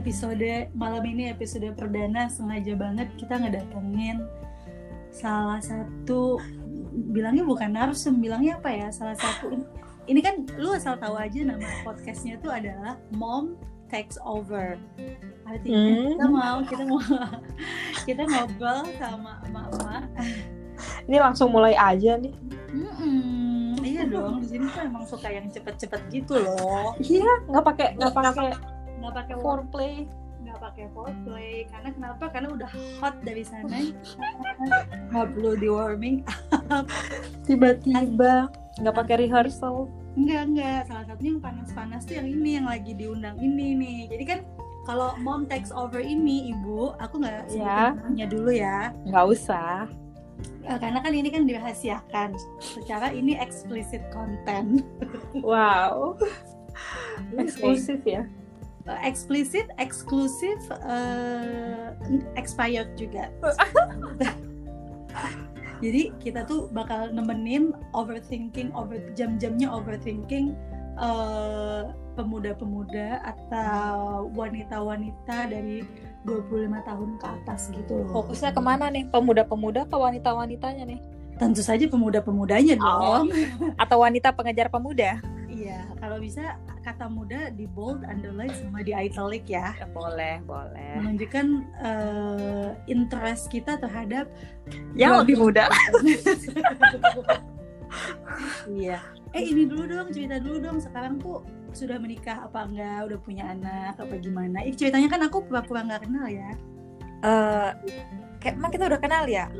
episode malam ini episode perdana sengaja banget kita ngedatengin salah satu bilangnya bukan narsum bilangnya apa ya salah satu ini kan lu asal tahu aja nama podcastnya tuh adalah Mom Takes Over artinya Hmm. kita mau kita mau kita ngobrol sama emak-emak Ini langsung mulai aja nih. Mm-mm, iya dong di sini tuh emang suka yang cepet-cepet gitu loh Iya, nggak pakai nggak pakai nggak pakai foreplay. nggak pakai foreplay karena kenapa karena udah hot dari sana nggak perlu di warming Tiba-tiba nggak pakai rehearsal. enggak enggak salah satunya yang panas-panas tuh yang ini yang lagi diundang ini nih jadi kan kalau mom takes over ini ibu aku nggak sebutin Ya. namanya dulu ya Nggak usah. Eh, karena kan ini kan dirahasiakan secara ini explicit content Wow. Eksklusif ya. Eh, explicit eksklusif eh, expired juga jadi kita tuh bakal nemenin overthinking over jam-jamnya overthinking eh, pemuda-pemuda atau wanita-wanita dari 25 tahun ke atas gitu loh. Fokusnya ke mana nih? Pemuda-pemuda apa wanita-wanitanya nih? Tentu saja pemuda-pemudanya Oh. dong. Atau wanita pengejar pemuda? Kalau bisa kata muda di bold, underline sama di italic ya. Boleh, boleh. Menunjukkan eh, interest kita terhadap Yang lebih muda. iya. Eh ini dulu dong, cerita dulu dong. Sekarang tuh sudah menikah apa enggak? Udah punya anak apa gimana? Ih, ceritanya kan aku pura-pura nggak kenal ya. Eh, kayak emang kita udah kenal ya?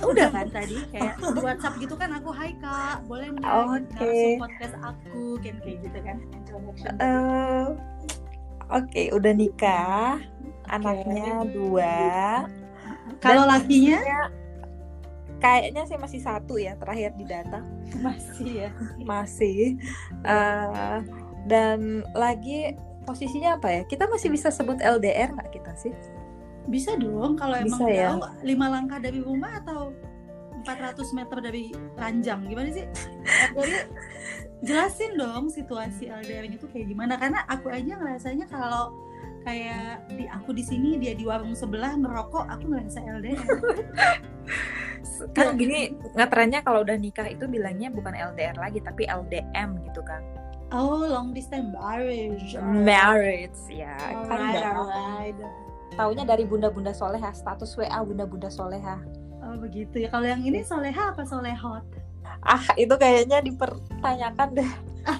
Udah kan tadi kayak di WhatsApp gitu kan aku Hai Kak, boleh nggak Oke. narsum podcast aku kan kayak gitu kan introduction. Eh, Oke, udah nikah. Anaknya dua. Kalau lakinya Kayaknya sih masih satu ya terakhir di data masih ya. masih Eh, dan lagi posisinya apa ya kita masih bisa sebut LDR nggak kita sih Bisa dong kalau emang Bisa ya? jauh lima langkah dari rumah atau 400 meter dari ranjang gimana sih? Jadi jelasin dong situasi LDR itu kayak gimana karena aku aja ngerasanya kalau kayak di aku di sini dia di warung sebelah ngerokok aku ngerasa LDR. kan gini ngetrennya kalau udah nikah itu bilangnya bukan LDR lagi tapi LDM gitu kan Oh long distance marriage. marriage ya kan Alright, alright. Taunya dari bunda-bunda soleha status WA bunda-bunda soleha Oh begitu ya. Kalau yang ini soleha apa solehot? ah itu kayaknya dipertanyakan deh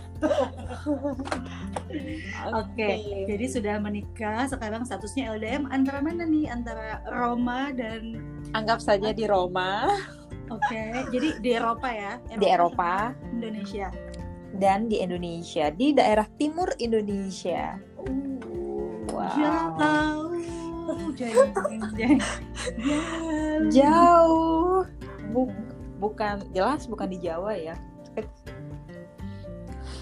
Oke, jadi sudah menikah, sekarang statusnya LDM antara mana nih? Antara Roma dan anggap saja di Roma Oke, jadi di Eropa ya? di Eropa Indonesia. dan di Indonesia di daerah timur Indonesia Jauh, jauh, jauh, jauh. jauh Bu- bukan jelas bukan di Jawa ya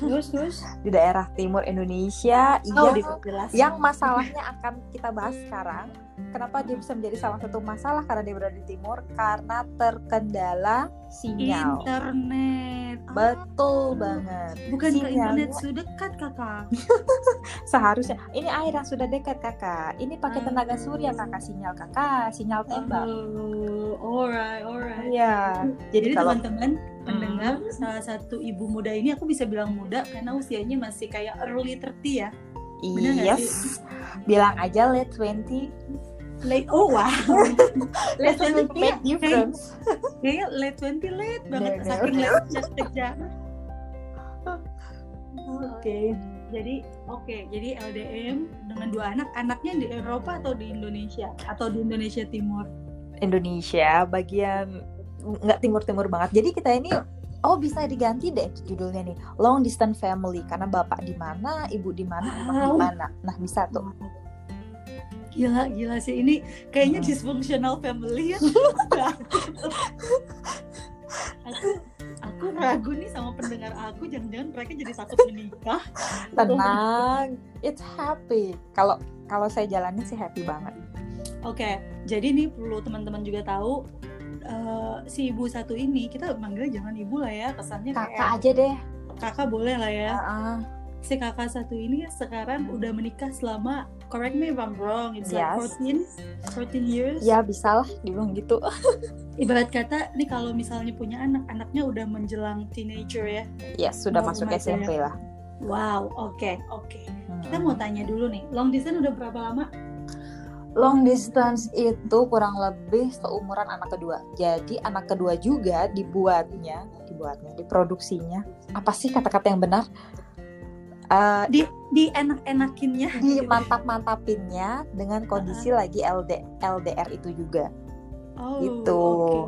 Terus, terus. di daerah timur Indonesia Oh, yang diperjelas. yang masalahnya akan kita bahas sekarang kenapa dia bisa menjadi salah satu masalah karena dia berada di timur? Karena terkendala sinyal. Internet. Ah, betul banget. Bukan ke Sinyalnya- internet sudah dekat kakak. seharusnya. Ini air yang sudah dekat kakak. Ini pakai Ah. tenaga surya kakak. Sinyal kakak. Sinyal tembak. Oh, alright, alright. Iya. Jadi, jadi kalau teman-teman pendengar salah satu ibu muda ini aku bisa bilang muda karena usianya masih kayak early 30 ya. Bener yes. bilang aja late 20 Late oh wow. late 20 make difference kayaknya late 20 late banget Bener. saking late kejar oke Jadi oke, jadi LDM dengan dua anak, anaknya di Eropa atau di Indonesia atau di Indonesia Timur. Indonesia bagian nggak timur-timur banget. Jadi kita ini oh bisa diganti deh judulnya nih long distance family karena bapak di mana, ibu di mana, anak di Wow. mana. Nah bisa tuh. Gila, gila sih ini kayaknya Hmm. dysfunctional family ya. aku aku ragu nih sama pendengar aku jangan-jangan mereka jadi takut menikah. Tenang, it's happy. Kalau kalau saya jalanin sih happy banget. Oke, jadi nih perlu teman-teman juga tahu eh, si ibu satu ini kita manggil jangan ibu lah ya kesannya Kakak kayak aja deh. kakak boleh lah ya. Heeh. Si kakak satu ini sekarang udah menikah selama correct me if I'm wrong it's like Yes. 14 14 years Ya bisa lah dibilang gitu. ibarat kata nih kalau misalnya punya anak anaknya udah menjelang teenager ya Ya sudah Mau masuk SMP lah. wow oke oke kita Hmm. mau tanya dulu nih long distance udah berapa lama Long distance itu kurang lebih seumuran anak kedua. Jadi anak kedua juga dibuatnya, dibuatnya, diproduksinya. Apa sih kata-kata yang benar? Eh, di di enak-enakinnya di mantap-mantapinnya dengan kondisi lagi LD, LDR itu juga. oh, gitu.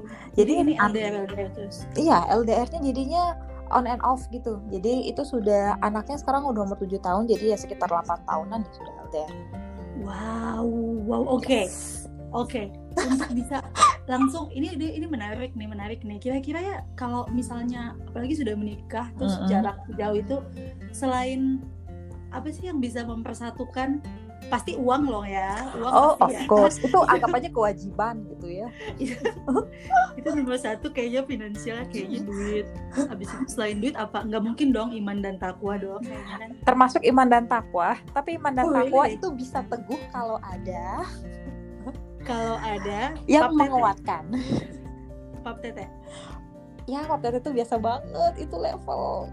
oke. Jadi ini LDR LDR terus Iya, LDR-nya jadinya on and off gitu. Jadi itu sudah anaknya sekarang udah umur 7 tahun, jadi ya sekitar 8 tahunan dia sudah LDR. wow wow oke Yes. Oke, untuk bisa langsung ini ini menarik nih, menarik nih. Kira-kira ya kalau misalnya apalagi sudah menikah terus Mm-mm. jarak jauh itu selain apa sih yang bisa mempersatukan? Pasti uang loh ya, uang Oh, of ya. course. Itu anggap aja kewajiban gitu ya. itu nomor satu kayaknya finansial kayaknya duit. Habis itu selain duit apa? Nggak mungkin dong iman dan takwa dong. Termasuk iman dan takwa, tapi iman dan Oh, takwa really? itu bisa teguh kalau ada Kalau ada yang pap tete, menguatkan. pap tete. Ya, waktu itu biasa banget itu level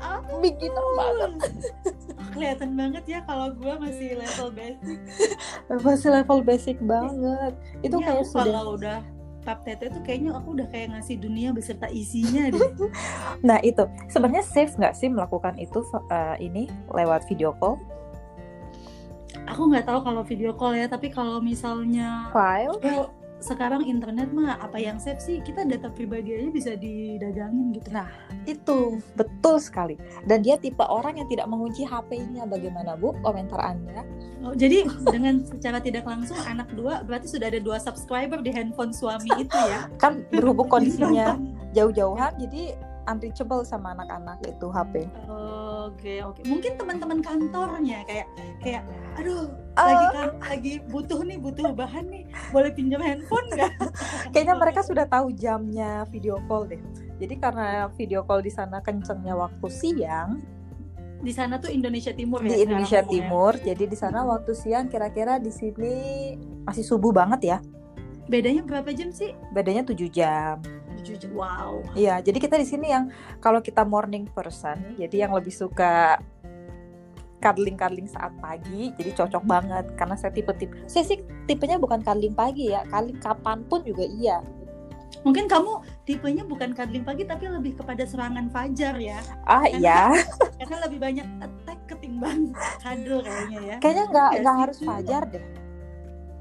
Ah, beginner banget. kelihatan banget ya kalau gue masih level basic. Masih level basic banget. Itu Iya, kayak sudah kalau udah pap tete tuh kayaknya aku udah kayak ngasih dunia beserta isinya deh. Nah itu sebenarnya safe nggak sih melakukan itu eh, ini lewat video call? Aku nggak tahu kalau video call ya, tapi kalau misalnya File? well, sekarang internet mah apa yang safe sih kita data pribadi aja bisa didagangin gitu. Nah. Itu betul sekali. Dan dia tipe orang yang tidak mengunci HP-nya. Bagaimana bu? Komentar anda? Oh, jadi dengan secara tidak langsung anak dua berarti sudah ada dua subscriber di handphone suami itu ya. Kan berhubung kondisinya jauh-jauhan, jadi unreachable sama anak-anak itu HP. Oke oke. Mungkin teman-teman kantornya kayak kayak aduh Ah. lagi kan lagi butuh nih butuh bahan nih boleh pinjam handphone nggak? Kayaknya mereka sudah tahu jamnya video call deh. Jadi karena video call di sana kencengnya waktu siang di sana tuh Indonesia Timur ya. di Indonesia ngomongnya. Timur, jadi di sana waktu siang kira-kira di sini masih subuh banget ya. Bedanya berapa jam sih? Bedanya 7 jam. Tujuh jam. Wow. Iya, jadi kita di sini yang kalau kita morning person, jadi yang lebih suka cuddling-cuddling saat pagi, jadi cocok banget karena saya tipe-tipe. Saya sih tipenya bukan cuddling pagi ya, cuddling kapan pun juga iya. Mungkin kamu tipenya bukan cuddling pagi tapi lebih kepada serangan fajar ya. Ah Karena- iya, Karena lebih banyak attack ketimbang cuddle kayaknya ya. kayaknya nggak nggak harus fajar deh.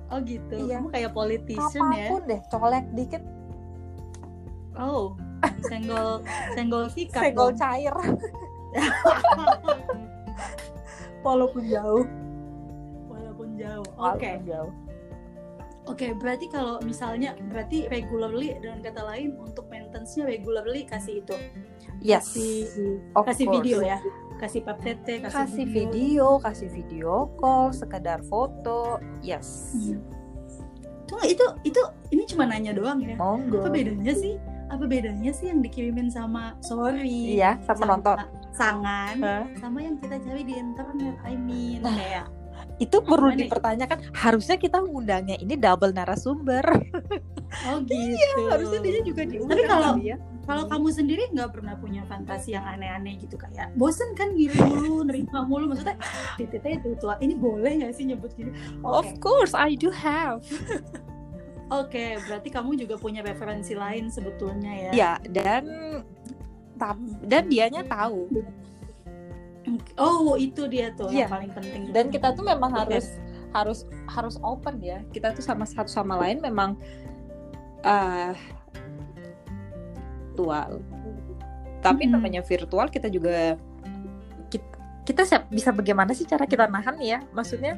Oh gitu. Iya. Kamu kayak politician ya. Kapan pun deh, colek dikit, Oh. Senggol senggol sikap. senggol dong. cair, walaupun jauh. Walaupun jauh. Oke. Walaupun jauh. Oke, berarti kalau misalnya berarti regularly dengan kata lain untuk maintenance-nya regularly kasih itu. Yes, Kasih of kasih course. video ya. Kasih pap tete, kasih, kasih video, kasih video call, sekedar foto, yes. Hmm. Tunggu, itu itu ini cuma nanya doang ya. Monggo. Apa bedanya sih? Apa bedanya sih yang dikirimin sama sorry? Iya, sama nonton. Sangan Hah? sama yang kita cari di internet. I mean Nah, kayak Itu perlu Gimana? dipertanyakan. Harusnya kita ngundangnya ini double narasumber. oh gitu. Iya, Harusnya dia juga diundang. Tapi kalau- kali ya. Kalau kamu sendiri nggak pernah punya fantasi yang aneh-aneh gitu kayak bosen kan ngirim mulu, nerima mulu maksudnya tete itu tua ini boleh nggak sih nyebut gini? Of Oke, course, I do have. oke, berarti kamu juga punya referensi lain sebetulnya ya? Ya, dan dan dianya tahu. Oh itu dia tuh Iya. yang paling penting. Dan kita tuh memang Oke. harus harus harus open ya. Kita tuh sama satu sama lain memang eh virtual. Tapi Mm-mm. namanya virtual kita juga kita, kita siap- bisa bagaimana sih cara kita nahan ya? Maksudnya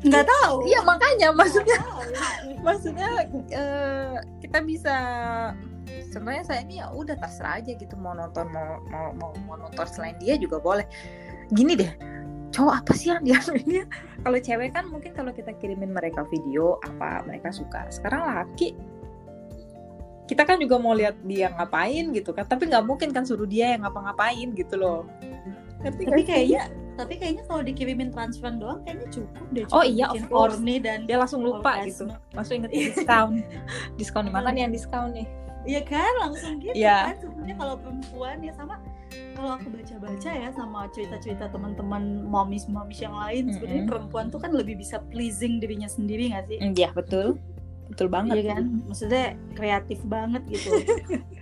nggak tahu. Iya makanya maksudnya maksudnya eh, kita bisa sebenarnya saya ini ya udah terserah aja gitu mau nonton mau mau mau, mau nonton selain dia juga boleh. Gini deh cowok apa sih yang dia kalau cewek kan mungkin kalau kita kirimin mereka video apa mereka suka. Sekarang laki kita kan juga mau lihat dia ngapain gitu kan. Tapi nggak mungkin kan suruh dia yang ngapa-ngapain gitu loh. Ngerti tapi kayaknya tapi kayaknya kalau dikirimin transfer doang kayaknya cukup deh Oh cukup iya, bikin of course. orni dan dia langsung lupa gitu langsung inget diskon diskon di mana nih yang diskon nih Iya kan langsung gitu Iya. kan sebenarnya kalau perempuan ya sama kalau aku baca-baca ya sama cerita-cerita teman-teman momis-momis yang lain sebenarnya Mm-mm. perempuan tuh kan lebih bisa pleasing dirinya sendiri nggak sih? Mm, iya betul betul banget Iya kan? Maksudnya kreatif banget gitu.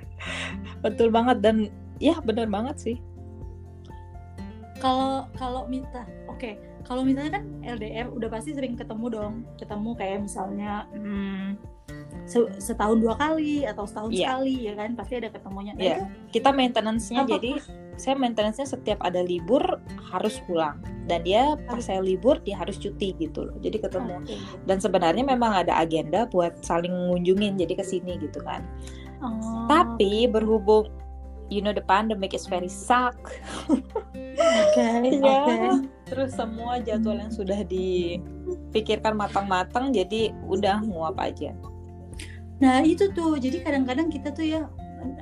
betul banget dan ya benar banget sih Kalau kalau minta, oke. Kalau misalnya kan LDR udah pasti sering ketemu dong, ketemu kayak misalnya hmm, se- setahun dua kali atau setahun Iya. sekali ya kan, pasti ada ketemunya. Nah, Iya. itu kita maintenance-nya Apa- jadi saya maintenance-nya setiap ada libur harus pulang dan dia pas saya libur dia harus cuti gitu loh jadi ketemu Oke. dan sebenarnya memang ada agenda buat saling ngunjungin jadi ke sini gitu kan Oh, tapi berhubung you know the pandemic is very suck oke, Iya. oke. terus semua jadwal yang sudah dipikirkan matang-matang jadi udah nguap aja Nah itu tuh, jadi kadang-kadang kita tuh ya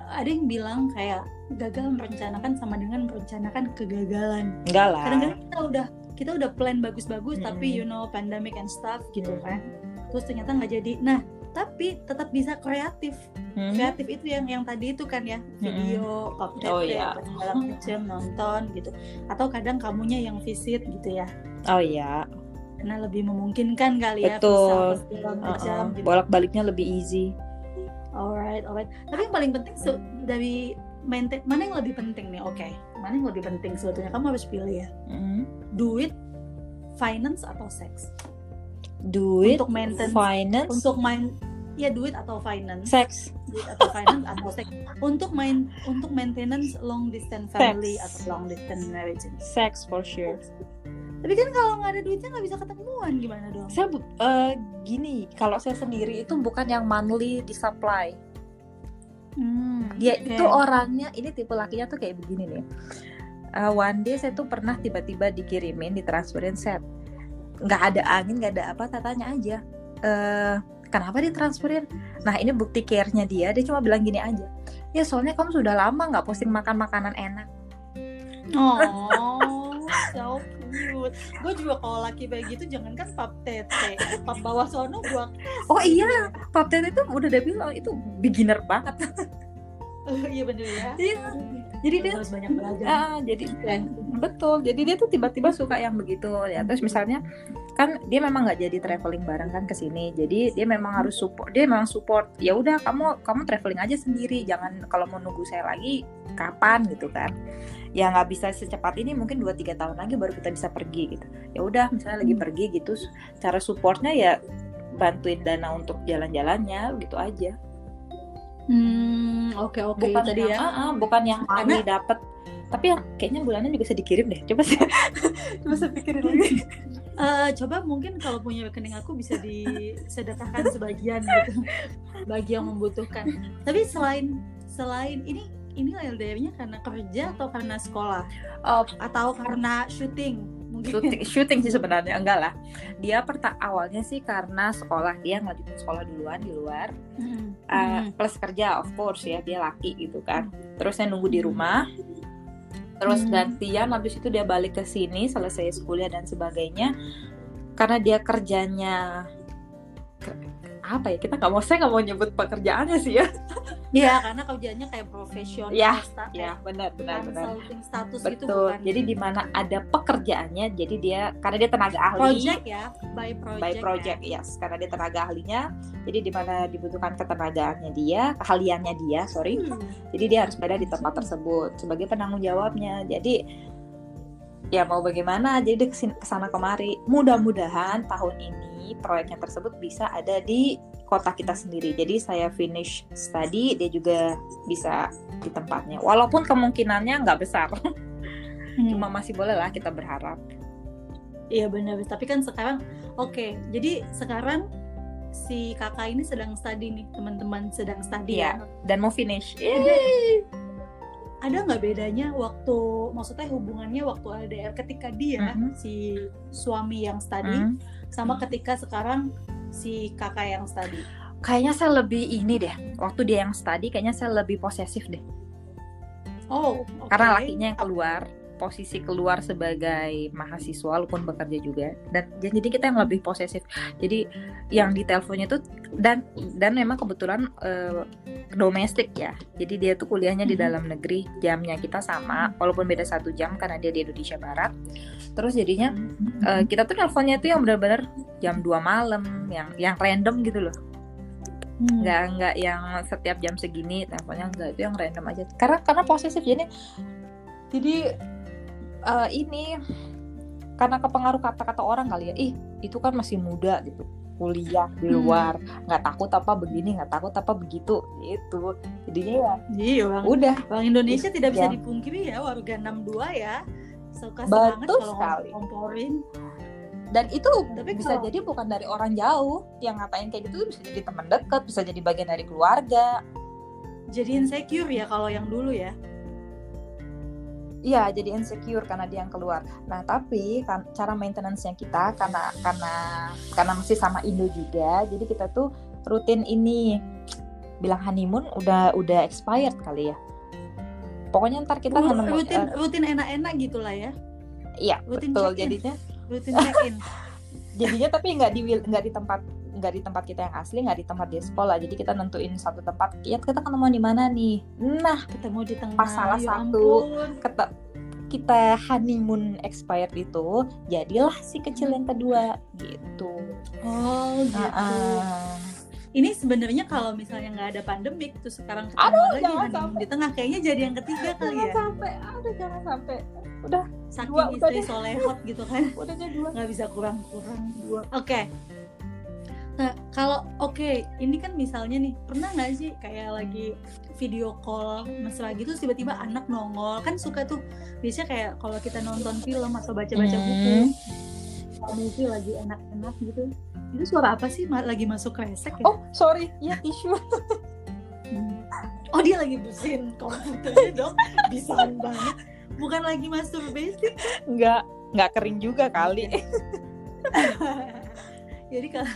ada yang bilang kayak gagal merencanakan sama dengan merencanakan kegagalan. enggak lah Kadang-kadang kita udah kita udah plan bagus-bagus Mm-mm. tapi you know pandemic and stuff gitu Mm. kan. Terus ternyata nggak jadi. Nah tapi tetap bisa kreatif. Hmm? Kreatif itu yang yang tadi itu kan ya video, update Oh, ya, segala macam nonton gitu. Atau kadang kamunya yang visit gitu ya. oh iya Karena lebih memungkinkan kali ya Betul. bisa Uh-uh. macam gitu. bolak-baliknya lebih easy Alright, alright. Tapi yang paling penting se- dari maintain mana yang lebih penting nih? Oke, mana yang lebih penting sebetulnya? Kamu harus pilih ya. Hmm. Duit, finance atau seks? Duit Untuk maintenance, finance Untuk main ya duit atau finance, seks duit atau finance atau seks. Untuk main untuk maintenance long distance family Seks. atau long distance marriage. sex for sure Tapi kan kalau nggak ada duitnya nggak bisa ketemuan gimana dong? saya eh, gini kalau saya sendiri itu bukan yang monthly di supply Hmm, dia oke. itu orangnya ini tipe lakinya tuh kayak begini nih Eh, one day saya tuh pernah tiba-tiba dikirimin ditransferin set nggak ada angin nggak ada apa tatanya aja eh kenapa ditransferin nah ini bukti care-nya dia dia cuma bilang gini aja ya soalnya kamu sudah lama nggak posting makan makanan enak Oh, so cute. Gue juga kalau laki kayak gitu jangan kan pap tete, pap bawah sono gua. oh iya pap tete itu udah dia bilang itu beginner banget iya bener ya. Iya. jadi dia harus banyak belajar. Ah, jadi betul. Jadi dia tuh tiba-tiba suka yang begitu ya. Terus misalnya kan dia memang nggak jadi traveling bareng kan ke sini. Jadi dia memang harus support. Dia memang support. Ya udah kamu kamu traveling aja sendiri. Jangan kalau mau nunggu saya lagi kapan gitu kan. Ya nggak bisa secepat ini mungkin 2 3 tahun lagi baru kita bisa pergi gitu. Ya udah misalnya lagi Hmm. pergi gitu cara supportnya ya bantuin dana untuk jalan-jalannya gitu aja. Hmm, oke oke Bukan tadi yang, ya. ah, ah, bukan yang kami dapat. Tapi yang kayaknya bulannya juga bisa dikirim deh. Coba saya coba saya pikirin lagi. Eh, coba mungkin kalau punya rekening aku bisa disedekahkan sebagian gitu bagi yang membutuhkan. Tapi selain selain ini ini LDR-nya karena kerja atau karena sekolah Oh, atau karena syuting mungkin. syuting, syuting sih sebenarnya enggak lah. Dia perta awalnya sih karena sekolah dia ngelanjutin sekolah duluan di luar. Hmm. Uh, Hmm. plus kerja of course ya dia laki gitu kan. Terus saya nunggu di rumah. Terus Hmm. gantian habis itu dia balik ke sini selesai kuliah dan sebagainya. Karena dia kerjanya ke- apa ya kita nggak mau saya nggak mau nyebut pekerjaannya sih ya Iya, karena kerjanya kayak profesional, Ya, sta- ya benar benar benar status gitu betul bukan. jadi di mana ada pekerjaannya jadi dia karena dia tenaga ahli project ya, by project. by project ya. yes karena dia tenaga ahlinya jadi di mana dibutuhkan ketenagaannya dia keahliannya dia sorry Hmm. jadi dia harus berada di tempat tersebut sebagai penanggung jawabnya jadi ya mau bagaimana? Jadi dia kesin- ke sana kemari. Mudah-mudahan tahun ini proyeknya tersebut bisa ada di kota kita sendiri. Jadi saya finish study dia juga bisa di tempatnya. Walaupun kemungkinannya nggak besar. Hmm. cuma masih boleh lah kita berharap. Iya benar, tapi kan sekarang oke. Jadi sekarang si kakak ini sedang study nih, teman-teman sedang study Iya. ya. dan mau finish. Ada ada nggak bedanya waktu maksudnya hubungannya waktu LDR ketika dia Mhm. si suami yang study Hmm. sama ketika sekarang si kakak yang study. kayaknya saya lebih ini deh waktu dia yang study kayaknya saya lebih posesif deh Oh, oke. karena lakinya yang keluar posisi keluar sebagai mahasiswa walaupun bekerja juga. Dan jadi kita yang lebih posesif. Jadi yang di teleponnya tuh dan dan memang kebetulan uh, domestik ya. Jadi dia tuh kuliahnya di Mhm. dalam negeri. Jamnya kita sama walaupun beda satu jam karena dia di Indonesia Barat. Terus jadinya uh, kita tuh teleponnya tuh yang benar-benar jam 2 malam yang yang random gitu loh. Hmm. nggak nggak yang setiap jam segini teleponnya nggak. Itu yang random aja. Karena karena posesif. Jadi jadi eh, ini karena kepengaruh kata-kata orang kali ya ih itu kan masih muda gitu kuliah di Hmm. luar nggak takut apa begini nggak takut apa begitu gitu jadinya ya Iya bang. udah Bang Indonesia tidak bisa Ya. dipungkiri ya warga 62 ya. Suka banget kalau sekali. ngomporin. dan itu Tapi bisa kalau- jadi bukan dari orang jauh yang ngatain kayak gitu bisa jadi teman dekat bisa jadi bagian dari keluarga Jadi insecure ya kalau yang dulu ya. Iya, jadi insecure karena dia yang keluar. Nah, tapi kan cara maintenance-nya kita karena karena karena masih sama Indo juga, jadi kita tuh rutin ini bilang honeymoon udah udah expired kali ya. Pokoknya ntar kita Ru- nemu rutin eh, rutin enak-enak gitulah ya. iya, rutin betul. check-in. Jadinya Rutin check in. jadinya tapi nggak di nggak di tempat nggak di tempat kita yang asli, nggak di tempat di sekolah. Jadi kita nentuin satu tempat. Ya kita ketemu di mana nih? Nah, Ketemu di tengah. Pas salah ya satu. kata kita honeymoon expired itu jadilah si kecil yang kedua gitu. Oh gitu. Heeh. Ini sebenarnya kalau misalnya nggak ada pandemik terus sekarang ketemu Aduh, lagi jangan sampai. di tengah kayaknya jadi yang ketiga kali jangan ya. sampai, aduh jangan sampai. Udah, Saking Dua, istri solehot gitu kan. udah dua. nggak bisa kurang-kurang dua. Oke. Nah kalau oke ini kan misalnya nih pernah nggak sih kayak lagi video call mesra gitu tiba-tiba anak nongol kan suka tuh biasanya kayak kalau kita nonton film atau baca-baca Hmm. buku movie lagi enak-enak gitu itu suara apa sih lagi masuk kresek ya? Oh, sorry, ya tisu. Hmm. Oh dia lagi bersihin komputernya dong bisa banget bukan lagi masturbasi Enggak, enggak kering juga kali. jadi kalau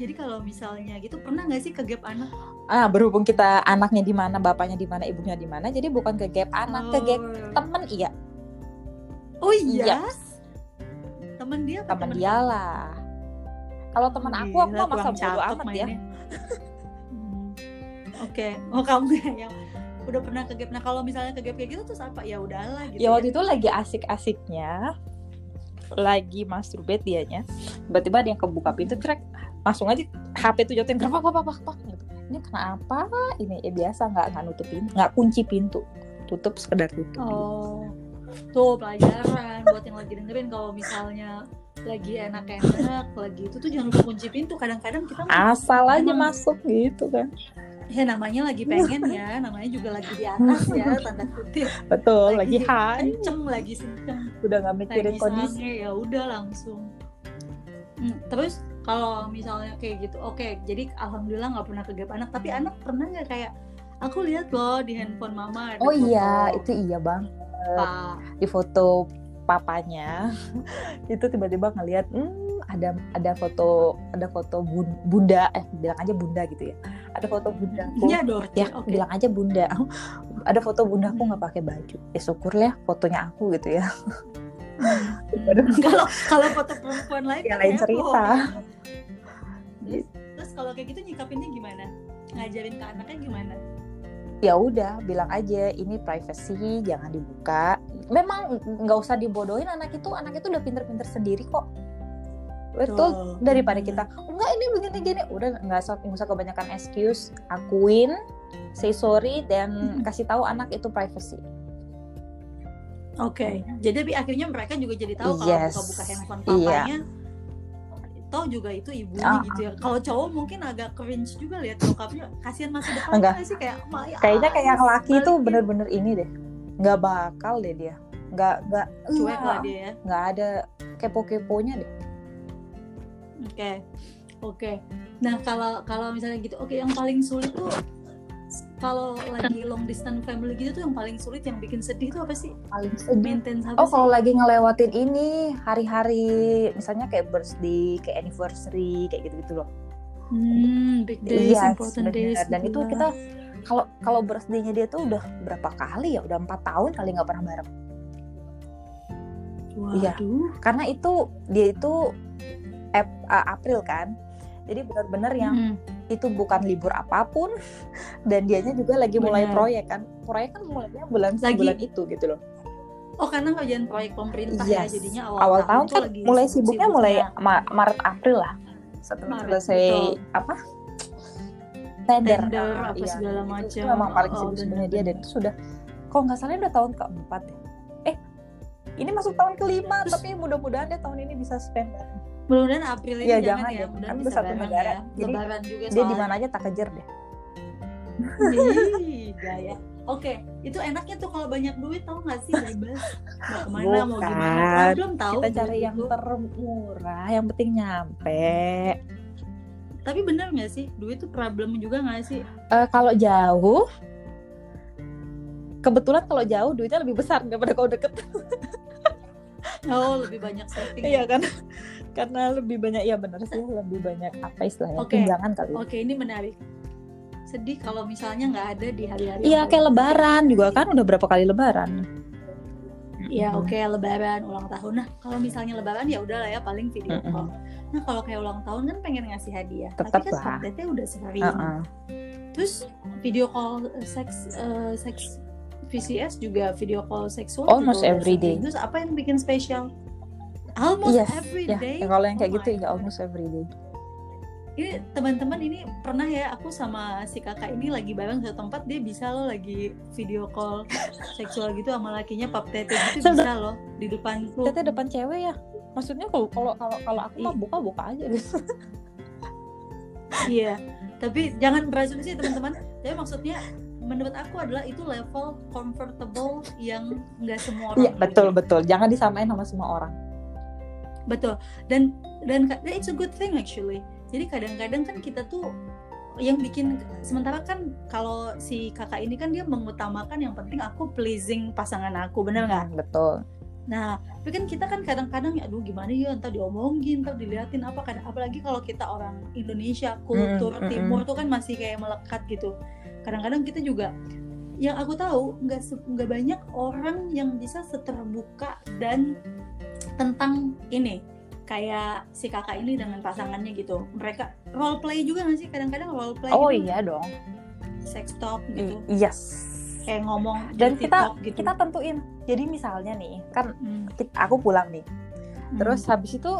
jadi kalau misalnya gitu pernah nggak sih ke gap anak Ah, berhubung kita anaknya di mana, bapaknya di mana, ibunya di mana, jadi bukan ke gap anak, ke gap temen iya, oh iya Iya. temen dia apa temen dia lah. Kalau temen aku, aku mah masa bodo amat ya. mainnya. Hmm. oke oh kamu yang udah pernah ke gap nah kalau misalnya ke gap kayak gitu terus apa ya udahlah gitu ya waktu itu lagi asik-asiknya lagi masturbate dianya tiba-tiba ada yang kebuka pintu trek langsung aja HP tuh jatuhin kepak kepak kepak gitu. Ini kenapa ini ya biasa nggak nggak nutup pintu nggak kunci pintu tutup sekedar tutup. Oh, tuh pelajaran buat yang lagi dengerin kalau misalnya lagi enak-enak lagi itu tuh jangan lupa kunci pintu. Kadang-kadang kita asal aja Emang. masuk gitu kan. Ya namanya lagi pengen ya namanya juga lagi di atas ya tanda kutip. Betul lagi, Lagi- kenceng lagi kenceng udah nggak mikirin lagi kondisi. sange ya udah langsung. Hmm, terus kalau misalnya kayak gitu oke jadi alhamdulillah nggak pernah ke gap anak tapi anak pernah nggak kayak aku lihat loh di handphone mama ada oh foto. iya itu iya bang Pak. di foto papanya itu tiba-tiba ngelihat hmm, ada ada foto ada foto bun- bunda. Eh bilang aja bunda gitu ya. Ada foto bundaku Iya Dorce, ya oke. bilang aja bunda. Ada foto bundaku nggak pakai baju. Ya syukur lah fotonya aku gitu ya. Kalau kalau foto perempuan lain Ya, kan lain cerita. Terus, terus kalau kayak gitu nyikapinnya gimana? Ngajarin ke anaknya gimana? ya udah bilang aja ini privacy jangan dibuka. Memang nggak usah dibodohin anak itu anak itu udah pinter-pinter sendiri kok. Betul. Daripada kita enggak ini begini gini. Udah nggak usah nggak usah kebanyakan excuse akuin say sorry dan kasih tahu anak itu privacy Oke, jadi tapi akhirnya mereka juga jadi tahu kalau Yes. buka-buka handphone Iya. papanya, toh juga itu ibunya Ah. gitu ya. Kalau cowok mungkin agak cringe juga lihat bokapnya, kasihan masa depan Enggak. nggak sih kayak Maya. kayaknya kayak yang laki balikin." bener-bener ini deh nggak bakal deh dia nggak nggak cuek lah dia ya. nggak ada kepo-keponya deh Oke, oke. Nah kalau kalau misalnya gitu, oke yang paling sulit tuh kalau lagi long distance family gitu tuh yang paling sulit yang bikin sedih tuh apa sih? paling sedih Maintain apa Oh sih? kalau lagi ngelewatin ini hari-hari misalnya kayak birthday, kayak anniversary, kayak gitu-gitu loh. Hmm, big days, Iya, important bener. days. Dan gitu itu kita kalau kalau birthday-nya dia tuh udah berapa kali ya? Udah empat tahun kali nggak pernah bareng. Iya. Karena itu dia itu uh, April kan jadi benar-benar yang Mm. Itu bukan libur apa pun. Dan dianya juga lagi mulai proyek kan. Proyek kan mulainya bulan Lagi- bulan itu gitu loh. Oh karena kerjaan proyek pemerintah Yes. ya jadinya awal, awal tahun tuh kan lagi mulai sibuknya mulai sibuk-sibuknya. Ma- Maret April lah. Setelah Maret, selesai betul. apa? Tender, Tender, apa segala Itu- macam. itu memang paling Oh, sibuk sebenarnya dia. dan itu sudah kalau nggak salah udah tahun keempat ya. Eh ini masuk tahun kelima Terus- tapi mudah-mudahan dia tahun ini bisa spend Mudah-mudahan April ini Iya, jangan, jangan ya. Mudah-mudahan Kan itu satu negara. ya. Jadi Lebaran juga dia di mana aja tak kejar deh Ih, gaya. Oke, itu enaknya tuh kalau banyak duit tau gak sih bebas mau ke mana mau Bukan. gimana. Oh, belum tahu. kita cari yang itu. termurah yang penting nyampe Tapi bener gak sih duit tuh problem juga gak sih? Eh, kalau jauh kebetulan kalau jauh duitnya lebih besar daripada kalau deket Oh lebih banyak saving. iya kan karena lebih banyak ya benar sih lebih banyak apa istilahnya Oke. tunjangan kali Oke ini menarik. Sedih kalau misalnya nggak ada di hari-hari. iya kayak lebaran juga kan udah berapa kali lebaran Iya oke lebaran ulang tahun. Nah kalau misalnya lebaran ya udah lah ya paling video Mm-mm. call. Nah kalau kayak ulang tahun kan pengen ngasih hadiah. Tetep Tapi kan lah. udah sehari. Heeh. Terus video call eh, seks eh, seks VCS juga video call seksual Almost every day. Terus apa yang bikin spesial? Almost Yes, every ya, day. ya, kalau yang Oh kayak gitu my ya almost every day Ini teman-teman ini pernah ya aku sama si kakak ini lagi bareng satu tempat dia bisa loh lagi video call seksual gitu sama lakinya pap tete gitu bisa loh di depanku. Teteh depan cewek ya maksudnya kalau kalau kalau kalau aku mah buka buka aja gitu Iya, tapi jangan berasumsi teman-teman. Tapi maksudnya menurut aku adalah itu level comfortable yang nggak semua orang. iya betul punya. betul jangan disamain sama semua orang betul. Dan dan it's a good thing actually. Jadi kadang-kadang kan kita tuh yang bikin sementara kan kalau si kakak ini kan dia mengutamakan yang penting aku pleasing pasangan aku bener nggak? Hmm, betul Nah, tapi kan kita kan kadang-kadang ya aduh gimana ya entar diomongin, entar diliatin apa kadang apalagi kalau kita orang Indonesia, kultur Mm, mm, timur tuh kan masih kayak melekat gitu. Kadang-kadang kita juga yang aku tahu nggak nggak banyak orang yang bisa seterbuka dan tentang ini kayak si kakak ini dengan pasangannya gitu. Mereka role play juga nggak sih kadang-kadang role play oh gitu, iya dong sex talk gitu. Yes Kayak ngomong dan kita gitu. kita tentuin jadi misalnya nih kan Hmm, kita- aku pulang nih hmm. terus habis itu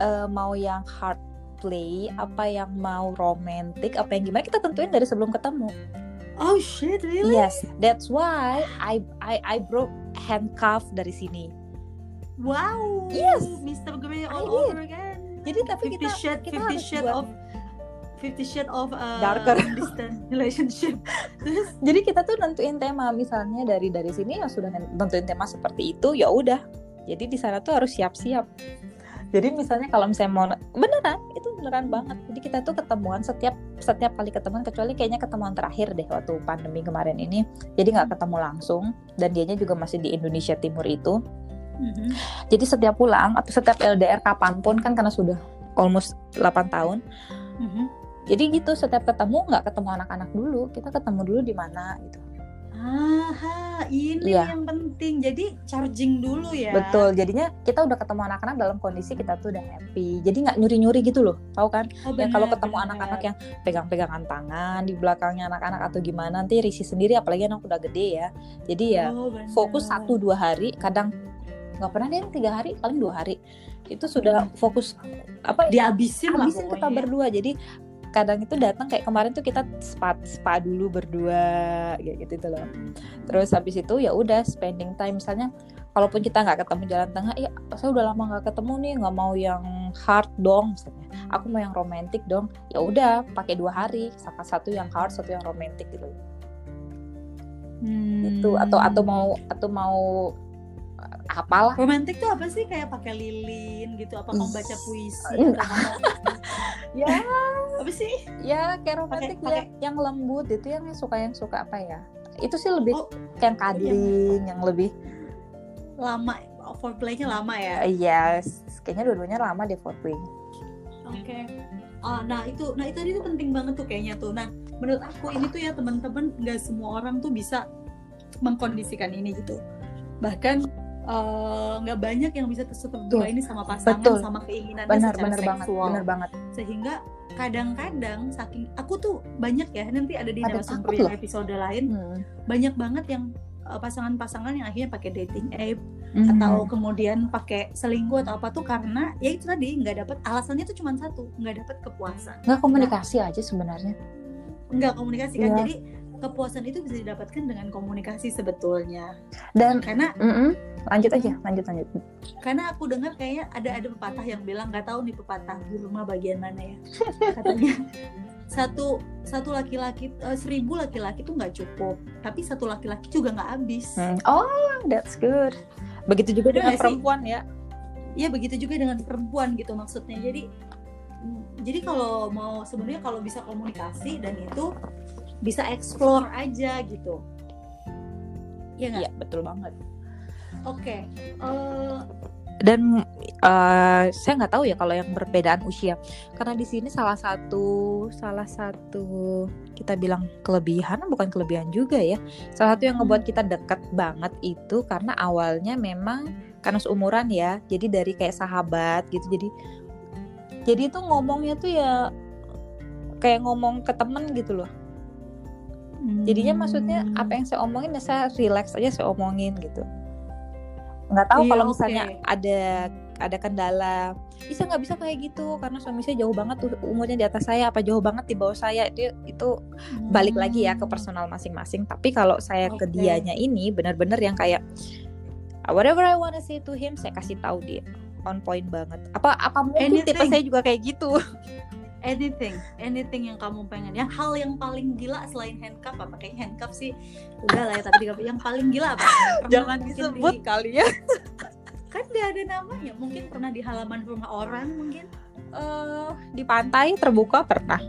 eh, mau yang hard play apa yang mau romantic apa yang gimana kita tentuin dari sebelum ketemu Oh shit, really? yes that's why I I I broke handcuff dari sini Wow. Yes. Mr. Grey all over again. jadi tapi kita Shade, kita Fifty harus Shade buat- of Fifty Shade of uh, Darker. distant relationship. Terus jadi kita tuh nentuin tema misalnya dari dari sini yang sudah nentuin tema seperti itu ya udah jadi di sana tuh harus siap-siap jadi misalnya kalau misalnya mau beneran itu beneran banget. Jadi kita tuh ketemuan setiap setiap kali ketemuan kecuali kayaknya ketemuan terakhir deh waktu pandemi kemarin ini. Jadi nggak ketemu langsung dan dianya juga masih di Indonesia Timur itu. Mhm. jadi setiap pulang atau setiap LDR kapan pun kan karena sudah almost 8 tahun. Mhm. jadi gitu setiap ketemu nggak ketemu anak-anak dulu. Kita ketemu dulu di mana gitu Aha, ini Iya. yang penting. Jadi charging dulu ya. Betul, jadinya kita udah ketemu anak-anak dalam kondisi kita tuh udah happy. Jadi nggak nyuri-nyuri gitu loh, tahu kan? Oh, yang kalau ketemu anak-anak yang pegang-pegangan tangan di belakangnya anak-anak atau gimana nanti risih sendiri, apalagi anak udah gede ya. Jadi ya Oh, fokus satu dua hari, kadang nggak pernah deh tiga hari, paling dua hari. Itu sudah fokus apa? ya, dihabisin lah habisin kita berdua. Jadi kadang itu datang kayak kemarin tuh kita spa spa dulu berdua kayak gitu itu loh. Terus habis itu ya udah spending time misalnya kalaupun kita nggak ketemu jalan tengah ya saya udah lama nggak ketemu nih nggak mau yang hard dong misalnya. Aku mau yang romantis dong. Ya udah pakai dua hari salah satu yang hard satu yang romantis gitu. Hmm. itu atau atau mau atau mau apalah. Romantis tuh apa sih? Kayak pakai lilin gitu apa kamu baca puisi kamu ya. Apa sih? Ya kayak romantis ya yang lembut itu yang suka yang suka apa ya? Itu sih lebih Oh, kayak cuddling yang lebih lama foreplaynya lama ya? Iya kayaknya dua-duanya lama deh foreplay Oke. Ah, nah itu, nah itu tadi tuh penting banget tuh kayaknya tuh. Nah, menurut aku ini tuh ya teman-teman nggak semua orang tuh bisa mengkondisikan ini gitu. Bahkan eh, nggak banyak yang bisa tertutup dua ini sama pasangan Betul. sama keinginannya benar secara benar banget benar banget sehingga kadang-kadang saking aku tuh banyak ya nanti ada di narasumber yang episode lain Hmm. banyak banget yang eh, pasangan-pasangan yang akhirnya pakai dating app Hmm. atau kemudian pakai selingkuh atau apa tuh karena ya itu tadi nggak dapat alasannya tuh cuma satu nggak dapat kepuasan nggak komunikasi aja sebenarnya nggak komunikasi kan Iya. jadi kepuasan itu bisa didapatkan dengan komunikasi sebetulnya. Dan karena mm-mm, lanjut aja lanjut lanjut. Karena aku dengar kayaknya ada ada pepatah yang bilang nggak tahu nih pepatah di rumah bagian mana ya. Katanya satu satu laki-laki eh, seribu laki-laki tuh nggak cukup tapi satu laki-laki juga nggak habis. Hmm. oh that's good. Begitu juga dengan nggak sih? perempuan ya. Ya begitu juga dengan perempuan gitu maksudnya. Jadi mm, jadi kalau mau sebenarnya kalau bisa komunikasi dan itu bisa explore aja gitu. Ya nggak? Iya betul banget. Oke Eh, dan eh, saya nggak tahu ya kalau yang perbedaan usia. Karena di sini salah satu salah satu kita bilang kelebihan bukan kelebihan juga ya. Salah satu yang ngebuat kita dekat banget itu karena awalnya memang karena seumuran ya. Jadi dari kayak sahabat gitu. Jadi jadi itu ngomongnya tuh ya kayak ngomong ke temen gitu loh jadinya maksudnya hmm. apa yang saya omongin ya saya relax aja saya omongin gitu. Nggak tahu Iya, kalau misalnya ada ada kendala. Bisa nggak bisa kayak gitu karena suami saya jauh banget tuh umurnya di atas saya apa jauh banget di bawah saya itu itu balik lagi ya ke Hmm. personal masing-masing. Tapi kalau saya ke Oke. dianya ini benar-benar yang kayak whatever I wanna say to him saya kasih tahu dia. On point banget. Apa apa mungkin tipe saya juga kayak gitu anything anything yang kamu pengen. Yang hal yang paling gila selain handcuff apa kayak handcuff sih? Udah lah ya tapi yang paling gila apa? Jangan disebut di- kali ya. Kan gak ada namanya. Mungkin pernah di halaman rumah orang mungkin. Eh, di pantai terbuka pernah.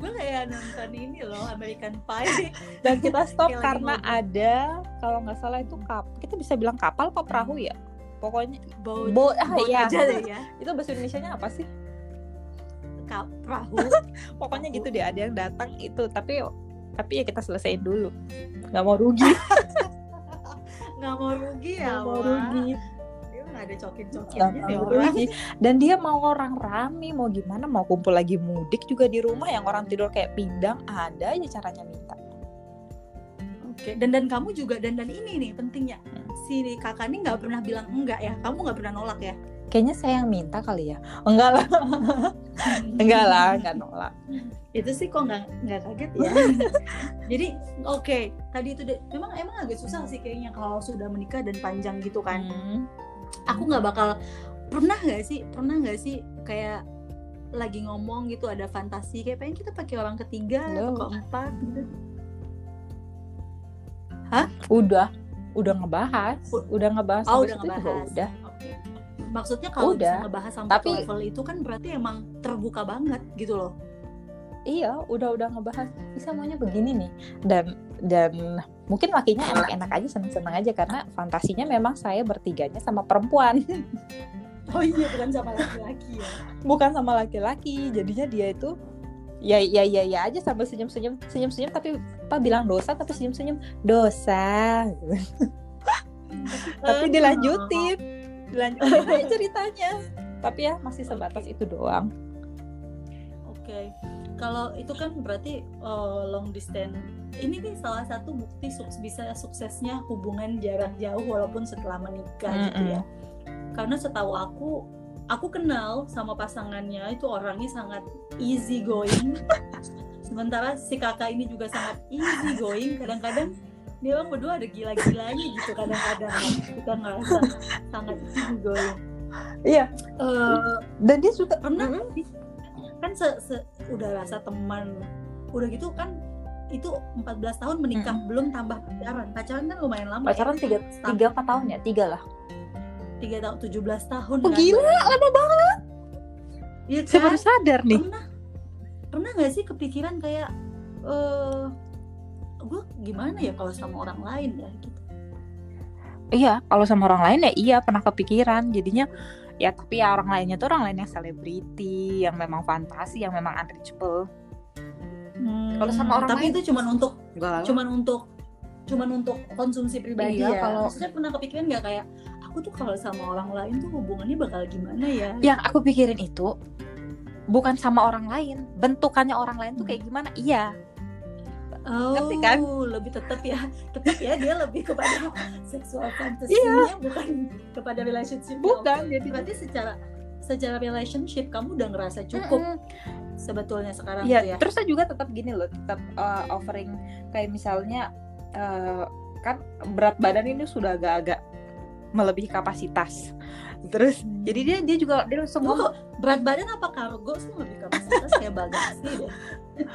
Gue kayak nonton ini loh American Pie. Dan kita stop karena ada kalau nggak salah itu kap kita bisa bilang kapal apa perahu ya pokoknya boat, Bo ah, boat iya. aja deh. Ya itu bahasa Indonesia-nya apa sih? Kap, perahu. Pokoknya gitu deh ada yang datang itu. Tapi tapi ya kita selesaiin dulu. Nggak mau rugi. Nggak mau rugi ya nggak mau rugi. Dia nggak ada cokin nggak cokinnya nih mau orang rugi. Dan dia mau orang rame mau gimana mau kumpul lagi mudik juga di rumah yang orang tidur kayak pindang ada aja caranya minta Oke, dan dan kamu juga dan dan ini nih pentingnya Hmm. si kakak ini nggak pernah bilang enggak ya, kamu nggak pernah nolak ya? kayaknya saya yang minta kali ya enggak lah enggak lah enggak nolak Itu sih kok nggak nggak kaget ya. Jadi oke, tadi itu memang emang agak susah sih kayaknya kalau sudah menikah dan panjang gitu kan. Hmm. Aku nggak bakal pernah nggak sih pernah nggak sih kayak lagi ngomong gitu ada fantasi kayak pengen kita pakai orang ketiga atau Loh. keempat gitu. Udah udah ngebahas udah ngebahas Oh, udah ngebahas. udah. Maksudnya kalau Udah. bisa ngebahas sampai Tapi- level itu kan berarti emang terbuka banget gitu loh. iya udah udah ngebahas bisa maunya begini nih dan dan mungkin lakinya enak-enak aja seneng-seneng aja karena fantasinya memang saya bertiganya sama perempuan Oh iya bukan sama laki-laki ya. bukan sama laki-laki jadinya dia itu ya ya ya ya aja sambil senyum-senyum senyum-senyum tapi apa bilang dosa tapi senyum-senyum dosa. Tapi dilanjutin. Dilanjutin. Ceritanya. Tapi ya masih sebatas itu doang. Oke. Kalau itu kan berarti eh, long distance. Ini nih salah satu bukti sukses bisa suksesnya hubungan jarak jauh walaupun setelah menikah gitu ya. Karena setahu aku aku kenal sama pasangannya itu orangnya sangat easy going. Sementara si kakak ini juga sangat easy going. Kadang-kadang dia orang berdua ada gila-gilanya gitu kadang-kadang. Kita ngerasa sangat easy going. iya. Eh, dan dia suka pernah nggak sih? kan se, se- udah rasa teman. Udah gitu kan itu 14 tahun menikah belum tambah pacaran. Pacaran kan lumayan lama pacaran tiga tiga empat tahun ya? Tiga lah tiga tahun 17 tahun Oh, kan gila, lama banget. Iya saya kan? baru sadar nih. Pernah pernah nggak sih kepikiran kayak eh gue gimana ya kalau sama orang lain ya gitu? Iya kalau sama orang lain ya iya pernah kepikiran. Jadinya ya tapi ya orang lainnya tuh orang lain yang selebriti yang memang fantasi yang memang unreachable. Kalau sama orang tapi lain- itu cuman untuk cuman untuk cuman untuk konsumsi pribadi Iya. ya. kalau maksudnya pernah kepikiran nggak kayak aku tuh kalau sama orang lain tuh hubungannya bakal gimana ya yang aku pikirin itu bukan sama orang lain bentukannya orang lain tuh kayak gimana iya Oh, Ngerti kan? lebih tetap ya, tetap ya dia lebih kepada seksual fantasinya bukan kepada relationship. Iya. bukan jadi Berarti secara secara relationship kamu udah ngerasa cukup Mm-mm. sebetulnya sekarang Iya, tuh ya. terus saya juga tetap gini loh, tetap uh, offering kayak misalnya uh, kan berat badan ini sudah agak-agak melebihi kapasitas. Terus Hmm. jadi dia dia juga dia langsung berat badan apa kargo sih lebih kapasitas kayak bagasi deh.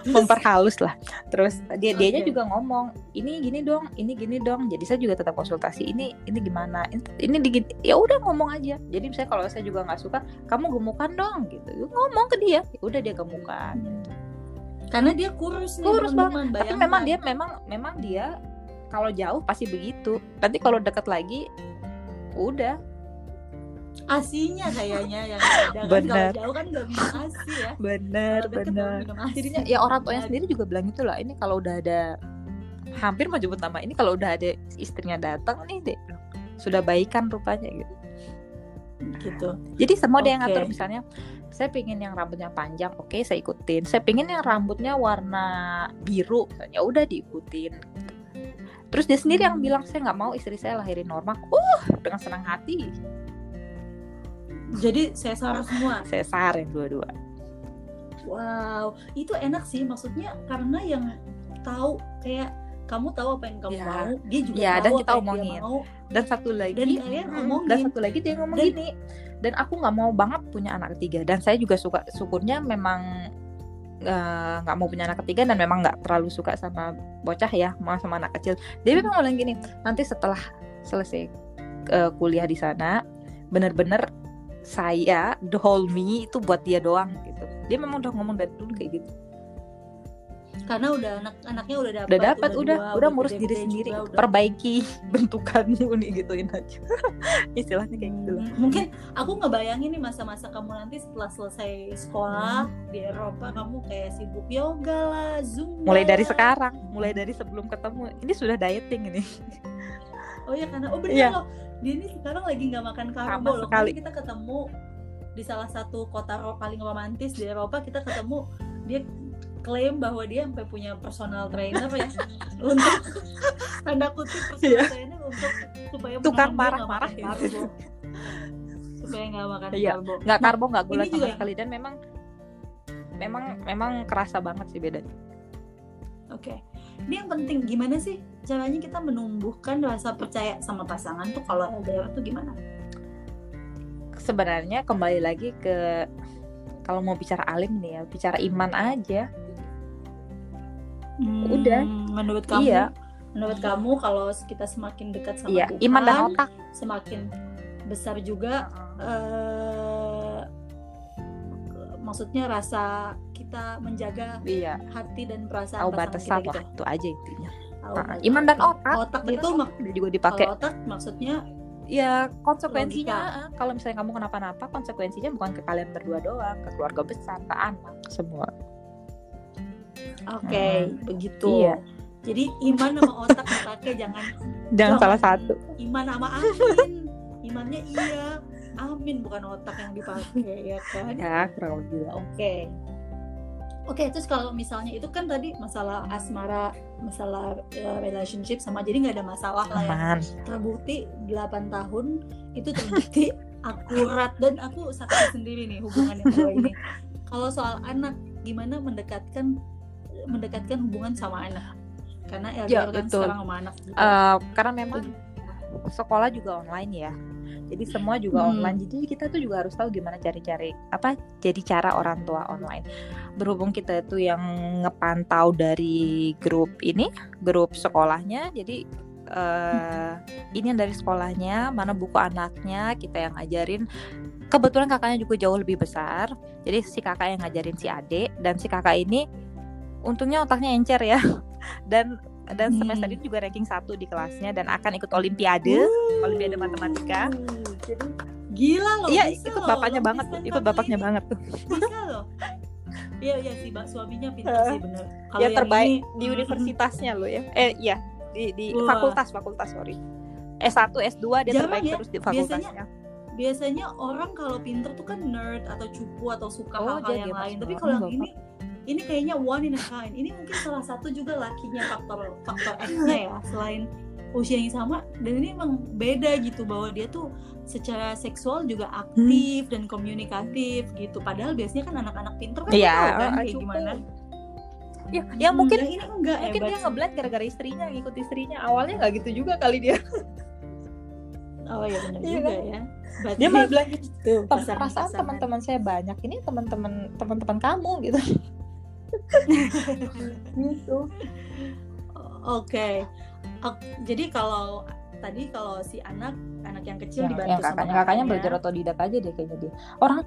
memperhalus lah. Terus dia dianya Oke. juga ngomong, ini gini dong, ini gini dong. Jadi saya juga tetap konsultasi ini ini gimana? Ini, ini digini. ya udah ngomong aja. Jadi misalnya kalau saya juga nggak suka, kamu gemukan dong gitu. Ngomong ke dia. Ya udah dia gemukan. Karena dia kurus nih, kurus banget tapi memang dia memang memang dia kalau jauh pasti begitu nanti kalau dekat lagi udah. Asinya kayaknya yang ada kan. Kalau Bener. jauh kan nggak minum asi ya. bener minum asi. jadinya ya orang tuanya sendiri juga bilang itu lah ini kalau udah ada hampir mau jemput nama ini kalau udah ada istrinya datang nih deh sudah baikan rupanya gitu. Gitu. jadi semua dia yang ngatur. Misalnya saya pingin yang rambutnya panjang oke saya ikutin. Saya pingin yang rambutnya warna biru misalnya. Udah diikutin terus dia sendiri yang Hmm. bilang saya nggak mau istri saya lahirin normal uh dengan senang hati Jadi sesar semua. saya sarin dua-dua Wow, itu enak sih maksudnya karena yang tahu kayak kamu tahu apa yang kamu Ya. mau, dia juga Ya, tahu dan apa kita yang dia omongin. mau. dan satu lagi Dan kalian ngomongin. dan satu lagi dia ngomong Dan- gini dan aku nggak mau banget punya anak ketiga dan saya juga suka syukurnya memang eh, nggak mau punya anak ketiga dan memang nggak terlalu suka sama bocah ya mau sama anak kecil. Dia memang bilang gini nanti setelah selesai eh, kuliah di sana bener-bener saya the whole me itu buat dia doang gitu. Dia memang udah ngomong dari dulu kayak gitu Karena udah anak anaknya udah dapat. udah dapat udah dua, udah ngurus diri juga, sendiri udah. perbaiki bentukanmu nih gituin aja istilahnya kayak gitu Hmm, Mungkin aku ngebayangin nih masa-masa kamu nanti setelah selesai sekolah Hmm. di Eropa kamu kayak sibuk yoga lah, zumba. mulai dari sekarang mulai dari sebelum ketemu ini sudah dieting ini Oh iya karena oh bener Iya. loh. Dia ini sekarang lagi nggak makan karbo loh. sekali. Kemarin kita ketemu di salah satu kota paling romantis di Eropa kita ketemu dia klaim bahwa dia sampai punya personal trainer ya untuk tanda kutip personal Iya. trainer untuk supaya Tukang marah-marah karbo. supaya nggak makan Iya. karbo. nggak karbo nggak gula sama juga- sekali dan memang memang memang kerasa banget sih bedanya Oke. Ini yang penting gimana sih caranya kita menumbuhkan rasa percaya sama pasangan tuh kalau LDR tuh gimana? sebenarnya kembali lagi ke kalau mau bicara alim nih ya bicara iman aja Udah. Hmm, Menurut kamu? Iya. Menurut kamu kalau kita semakin dekat sama iya Tuhan, iman dan otak semakin besar juga eh maksudnya rasa kita menjaga iya hati dan perasaan pasangan batasan kita lah gitu. itu aja intinya Nah, batas. iman dan otak Otak itu mak- juga dipakai Kalau otak maksudnya ya konsekuensinya ah, kalau misalnya kamu kenapa-napa konsekuensinya bukan ke kalian berdua doang ke keluarga besar ke anak semua oke begitu. Iya. Jadi iman sama otak dipakai jangan jangan salah satu iman sama amin. Imannya iya, amin bukan otak yang dipakai ya kan. ya kurang lebih Oke. Oke, terus kalau misalnya itu kan tadi masalah asmara, masalah eh, relationship sama jadi nggak ada masalah lah ya. Terbukti 8 tahun itu terbukti akurat dan aku saksi sendiri nih hubungan yang ini. Kalau soal anak, gimana mendekatkan mendekatkan hubungan sama anak? Karena Ya, LDR kan betul. sekarang sama anak juga. Eh, karena memang sekolah juga online ya jadi semua juga Hmm. online jadi kita tuh juga harus tahu gimana cari-cari apa jadi cara orang tua online berhubung kita itu yang ngepantau dari grup ini grup sekolahnya jadi eh ini yang dari sekolahnya mana buku anaknya kita yang ngajarin kebetulan kakaknya juga jauh lebih besar jadi si kakak yang ngajarin si adik dan si kakak ini untungnya otaknya encer ya dan dan Hmm. semester ini juga ranking satu di kelasnya dan akan ikut olimpiade olimpiade matematika Uh, jadi gila loh. iya ikut loh. bapaknya banget tuh distance ikut bapaknya ini banget tuh Bisa loh. Iya iya sih, Mbak suaminya pintar Eh, sih bener. Kalau ya yang terbaik ini, di universitasnya lo ya eh iya di di Wah. fakultas fakultas sorry S1 S2 dia Jarang terbaik ya. terus di Biasanya fakultasnya biasanya orang kalau pinter tuh kan nerd atau cupu atau suka Oh, hal-hal yang lain tapi kalau yang ini ini kayaknya one in a kind. Ini mungkin salah satu juga lakinya faktor faktor X-nya ya selain usia yang sama. Dan ini emang beda gitu bahwa dia tuh secara seksual juga aktif dan komunikatif gitu. Padahal biasanya kan anak-anak pinter kan Iya, tahu kan uh, kayak gimana. Ya ya Hmm, mungkin ini enggak mungkin hebat dia ngeblend gara-gara istrinya ngikut istrinya. Awalnya nggak gitu juga kali dia. Oh iya benar Iya juga kan? ya. Berarti dia malah bilang gitu tuh "Tem- pasangan- perasaan pasangan. teman-teman saya banyak ini teman-teman teman-teman kamu gitu gitu Oke. Ok, Jadi kalau tadi kalau si anak anak yang kecil yang, dibantu yang sama kakaknya kakaknya belajar otodidak aja deh kayaknya dia orang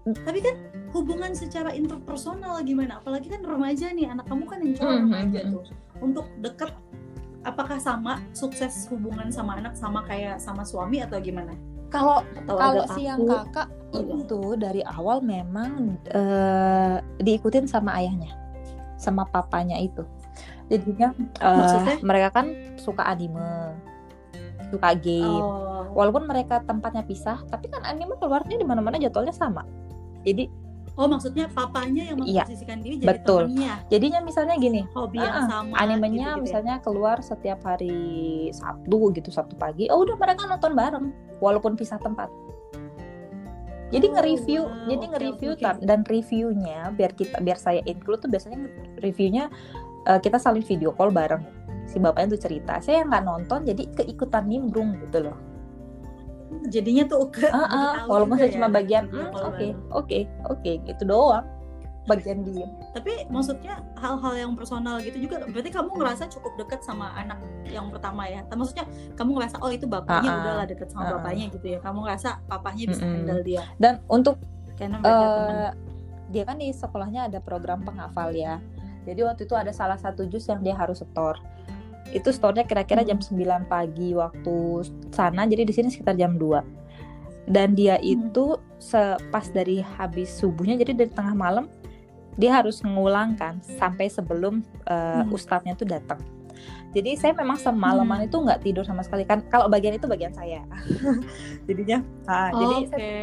Tapi kan hubungan secara interpersonal gimana? Apalagi kan remaja nih, anak kamu kan yang cowok Mhm, remaja tuh. Untuk deket apakah sama sukses hubungan sama anak sama kayak sama suami atau gimana? Kalau kalau si yang kakak iya. itu dari awal memang eh, diikutin sama ayahnya sama papanya itu jadinya Maksudnya? mereka kan suka anime suka game Oh. walaupun mereka tempatnya pisah tapi kan anime keluarnya di mana-mana jadwalnya sama jadi Oh, maksudnya papanya yang Iya, memposisikan diri jadi betul. temennya, jadinya misalnya gini hobi yang Ah, sama. animenya gitu-gitu ya. misalnya keluar setiap hari Sabtu gitu Sabtu pagi oh udah mereka nonton bareng walaupun pisah tempat jadi Oh, nge-review wow. jadi Oke, nge-review ta- dan reviewnya biar kita biar saya include tuh biasanya reviewnya eh, kita saling video call bareng si bapaknya tuh cerita saya nggak nonton jadi keikutan nimbrung gitu loh Jadinya tuh ke tahu walaupun juga saya ya, cuma bagian video "Hmm, call oke oke oke gitu doang bagian diem Tapi maksudnya hal-hal yang personal gitu juga berarti kamu ngerasa cukup dekat sama anak yang pertama ya. Tapi Maksudnya kamu ngerasa oh itu bapaknya ah. udahlah dekat sama ah. bapaknya gitu ya. Kamu ngerasa papahnya bisa Mm-mm. handle dia dan untuk karena eh dia kan di sekolahnya ada program penghafal ya. Jadi waktu itu ada salah satu jus yang dia harus setor. Itu storenya kira-kira jam 9 pagi waktu sana, jadi di sini sekitar jam 2. Dan dia itu sepas dari habis subuhnya, jadi dari tengah malam dia harus mengulangkan sampai sebelum Hmm. ustadznya tuh datang. Jadi saya memang semalaman Hmm. itu nggak tidur sama sekali kan. Kalau bagian itu bagian saya. Jadinya, ah, jadi Oke.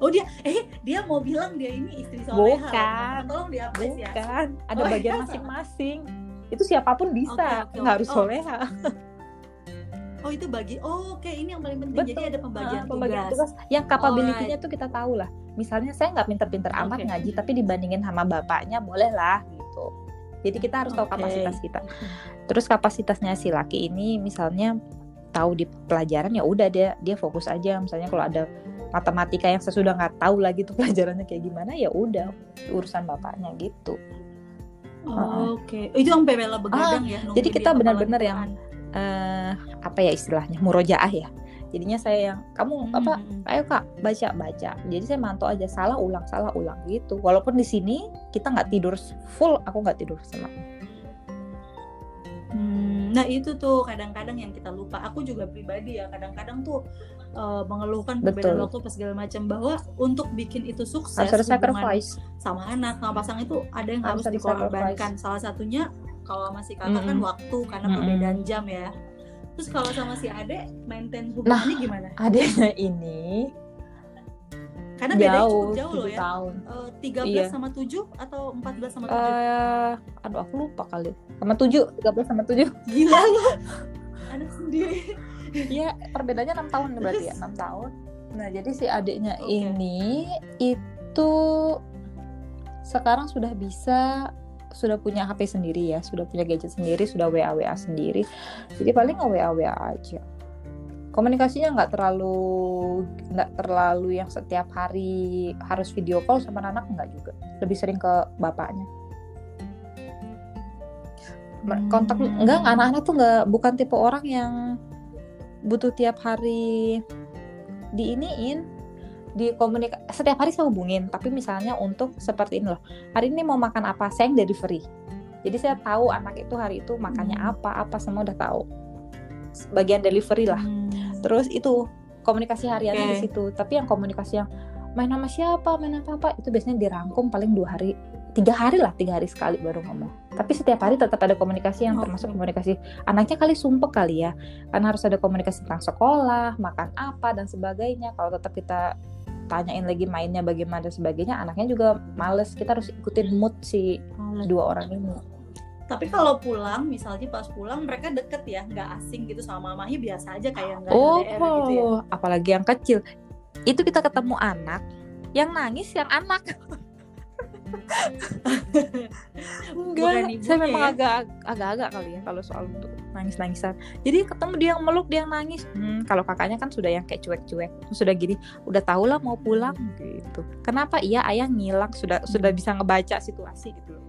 Oh dia eh dia mau bilang dia ini istri soleha. Bukan. Tolong diupdate ya. Bukan, ada Oh, bagian iya. Itu siapa pun bisa, Oke, oke, nggak oke. harus Oh. soleha. Oh itu bagi. Oh oke ini yang paling penting. Betul. Jadi ada pembagian, Ah, pembagian tugas. tugas. Yang capability-nya tuh kita tahu lah. Misalnya saya nggak pinter-pinter amat ngaji, tapi dibandingin sama bapaknya boleh lah gitu. Jadi kita harus tahu kapasitas kita. Terus kapasitasnya si laki ini misalnya tahu di pelajaran ya udah dia dia fokus aja. Misalnya kalau ada matematika yang saya sudah nggak tahu lagi tuh pelajarannya kayak gimana ya udah urusan bapaknya gitu. Oke. Oh, itu yang bela begadang ya. Ah, jadi kita benar-benar yang eh apa ya istilahnya murojaah ya jadinya saya yang kamu apa Hmm. ayo kak baca baca jadi saya mantau aja salah ulang salah ulang gitu walaupun di sini kita nggak tidur full aku nggak tidur sama Hmm, nah itu tuh kadang-kadang yang kita lupa. Aku juga pribadi ya kadang-kadang tuh eh, mengeluhkan perbedaan Betul. waktu pas segala macam bahwa untuk bikin itu sukses harus sacrifice sama anak sama pasangan itu ada yang Harus dikorbankan. Salah satunya kalau masih kakak kan Mm-mm. waktu karena Mm-mm. perbedaan jam ya. Terus kalau sama si Ade maintain hubungannya gimana? adanya ini Karena bedanya jauh cukup jauh loh 7 ya. tahun 13 Iya. sama 7 atau 14 sama 7? eh aduh aku lupa kali sama tujuh 13 sama tujuh Gila lu. Anak sendiri. Iya, perbedaannya enam tahun berarti ya, enam tahun. Nah, jadi si adiknya Oke. ini itu sekarang sudah bisa sudah punya HP sendiri ya, sudah punya gadget sendiri, sudah WA WA sendiri. Jadi paling nge WA WA aja. Komunikasinya nggak terlalu nggak terlalu yang setiap hari harus video call sama anak nggak juga. Lebih sering ke bapaknya. Kontak Hmm. enggak anak-anak tuh nggak bukan tipe orang yang butuh tiap hari diiniin di komunikasi setiap hari saya hubungin tapi misalnya untuk seperti ini loh. Hari ini mau makan apa? Saya yang delivery. Jadi saya tahu anak itu hari itu makannya Hmm. apa apa semua udah tahu. Bagian delivery lah. Hmm. terus itu komunikasi hariannya di Oke. situ. Tapi yang komunikasi yang main sama siapa? Main apa apa? Itu biasanya dirangkum paling dua hari tiga hari lah tiga hari sekali baru ngomong. Tapi setiap hari tetap ada komunikasi yang termasuk Oke. komunikasi anaknya kali sumpek kali ya. Karena harus ada komunikasi tentang sekolah makan apa dan sebagainya. Kalau tetap kita tanyain lagi mainnya bagaimana dan sebagainya anaknya juga males. Kita harus ikutin mood si dua orang ini. Tapi kalau pulang, misalnya pas pulang mereka deket ya, nggak asing gitu sama mamanya biasa aja kayak nggak oh LDR gitu ya. apalagi yang kecil. Itu kita ketemu anak yang nangis yang anak enggak saya memang ya? agak agak-agak kali ya kalau soal untuk nangis-nangisan. Jadi ketemu dia yang meluk dia yang nangis. Hmm, kalau kakaknya kan sudah yang kayak cuek-cuek sudah gini udah tau lah mau pulang gitu. Kenapa? Iya ayah ngilang sudah sudah bisa ngebaca situasi gitu loh.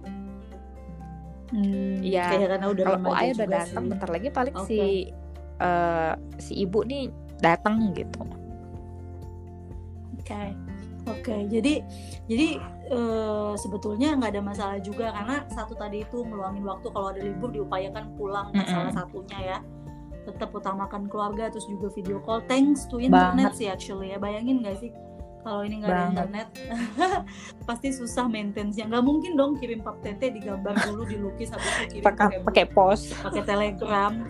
Hmm, Iya. kayak karena udah kalau oh ayah udah datang bentar lagi paling Oke. si eh, si ibu nih datang gitu. Oke, oke. Jadi, jadi eh, sebetulnya nggak ada masalah juga karena satu tadi itu ngeluangin waktu kalau ada libur diupayakan pulang nah, Mm-mm. salah satunya ya. Tetap utamakan keluarga terus juga video call. Thanks to internet sih actually ya. Bayangin nggak sih kalau ini nggak ada Banget. internet pasti susah maintenance-nya. Nggak mungkin dong kirim pap tete digambar dulu dilukis habis itu kirim pakai pakai pos pakai telegram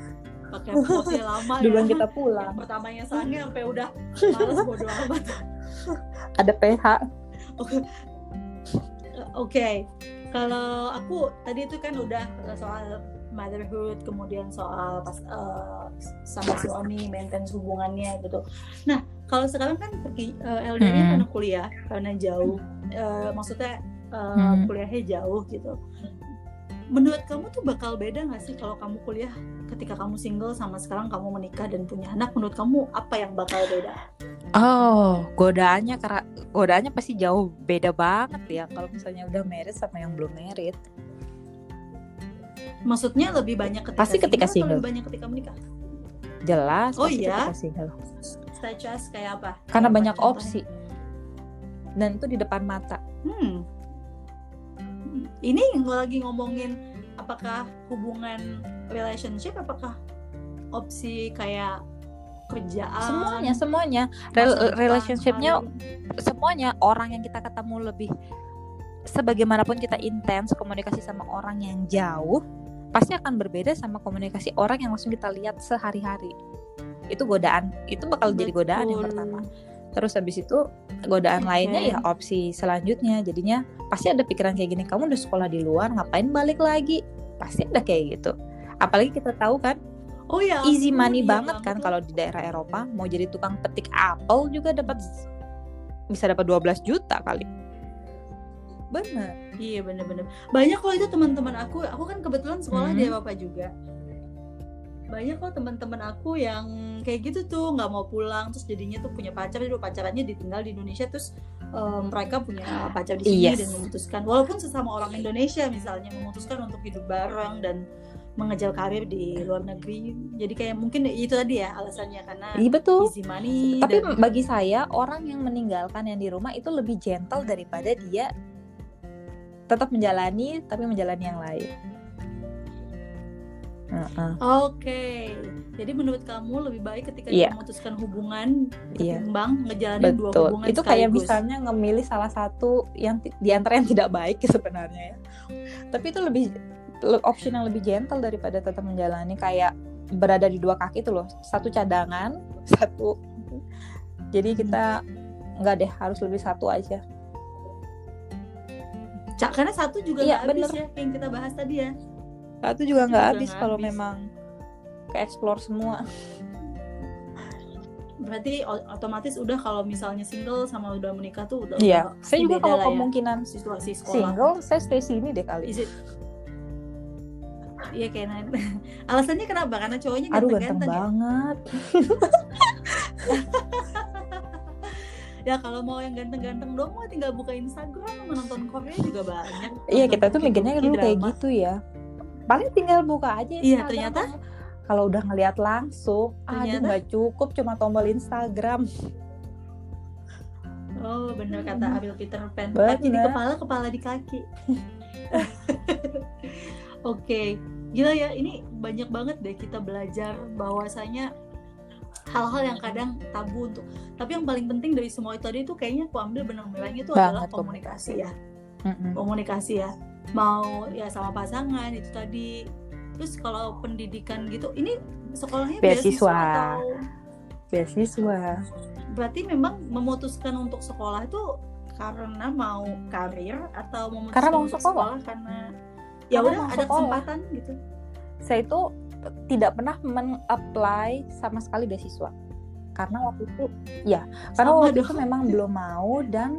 pakai pos ya lama duluan ya. kita Yang pulang pertamanya sange sampai udah males bodo amat. Ada PH Oke, kalau aku tadi itu kan udah soal motherhood, kemudian soal pas eh, sama suami maintenance hubungannya gitu. Nah, kalau sekarang kan pergi eh, LDR Hmm. karena kuliah, karena jauh, eh, maksudnya eh, Hmm. kuliahnya jauh gitu. Menurut kamu tuh bakal beda nggak sih kalau kamu kuliah ketika kamu single sama sekarang kamu menikah dan punya anak? Menurut kamu apa yang bakal beda? Oh, godaannya karena godaannya pasti jauh beda banget ya kalau misalnya udah married sama yang belum married. Maksudnya lebih banyak ketika Pasti ketika atau single. lebih banyak ketika menikah? Jelas Oh pasti iya? ketika single. Kayak apa? Karena Apa banyak contohnya? opsi. Dan itu di depan mata. Hmm. Ini lagi ngomongin apakah hubungan relationship, apakah opsi kayak kerjaan? Semuanya, semuanya. Rel- relationship-nya semuanya orang yang kita ketemu lebih sebagaimanapun kita intens komunikasi sama orang yang jauh pasti akan berbeda sama komunikasi orang yang langsung kita lihat sehari-hari itu godaan itu bakal jadi godaan yang Betul. pertama terus habis itu godaan Oke. lainnya ya opsi selanjutnya jadinya pasti ada pikiran kayak gini kamu udah sekolah di luar ngapain balik lagi pasti ada kayak gitu apalagi kita tahu kan Oh ya, easy money iya banget kan kalau di daerah Eropa mau jadi tukang petik apel juga dapat bisa dapat 12 juta kali bener Iya bener-bener. Banyak kok itu teman-teman aku. Aku kan kebetulan sekolah di Hmm. Eropa juga. Banyak kok teman-teman aku yang kayak gitu tuh nggak mau pulang terus jadinya tuh punya pacar jadi pacarannya ditinggal di Indonesia terus em, mereka punya pacar di sini Yes. dan memutuskan walaupun sesama orang Indonesia misalnya memutuskan untuk hidup bareng dan mengejar karir di luar negeri. Jadi kayak mungkin itu tadi ya alasannya karena iya betul easy money tapi dan bagi saya orang yang meninggalkan yang di rumah itu lebih gentle daripada dia tetap menjalani tapi menjalani yang lain Heeh. Oke, jadi menurut kamu lebih baik ketika kita memutuskan hubungan Iya. ketimbang ngejalanin dua Betul. hubungan Itu kayak sekaligus. misalnya ngemilih salah satu yang di antara yang tidak baik sebenarnya ya. Tapi itu lebih le- option yang lebih gentle daripada tetap menjalani kayak berada di dua kaki itu loh. Satu cadangan, satu. Jadi kita nggak deh harus lebih satu aja. Ca- karena satu juga Iya, habis bener. ya yang kita bahas tadi ya. Satu juga nggak habis kalau memang ke explore semua. Berarti otomatis udah kalau misalnya single sama udah menikah tuh udah Iya. udah Saya juga kalau lah ya, kemungkinan situasi sekolah. single, saya stay sini deh kali. Is it? Iya kayak na- alasannya kenapa? Karena cowoknya Aduh ganteng ya. banget. Ya kalau mau yang ganteng-ganteng dong tinggal buka Instagram sama nonton Korea juga banyak. Iya kita tuh mikirnya dulu kayak gitu ya. Paling tinggal buka aja. Iya, ternyata? kalau udah ngeliat langsung, aduh Ternyata? nggak cukup cuma tombol Instagram. Oh bener kata Hmm. Abil Peter Pan Kaki di Bener. kepala, kepala di kaki Oke Gila ya ini banyak banget deh kita belajar bahwasanya Hal-hal yang kadang tabu untuk Tapi yang paling penting dari semua itu tadi itu kayaknya aku ambil benang merahnya itu adalah komunikasi ya. Komunikasi ya mau ya sama pasangan itu tadi terus kalau pendidikan gitu ini sekolahnya Beasiswa. beasiswa atau beasiswa berarti memang memutuskan untuk sekolah itu karena mau karir atau memutuskan Karena mau untuk sekolah. karena ya Karena udah ada sekolah. kesempatan gitu saya itu tidak pernah men-apply sama sekali beasiswa karena waktu itu ya karena Sama waktu dong. itu memang belum mau dan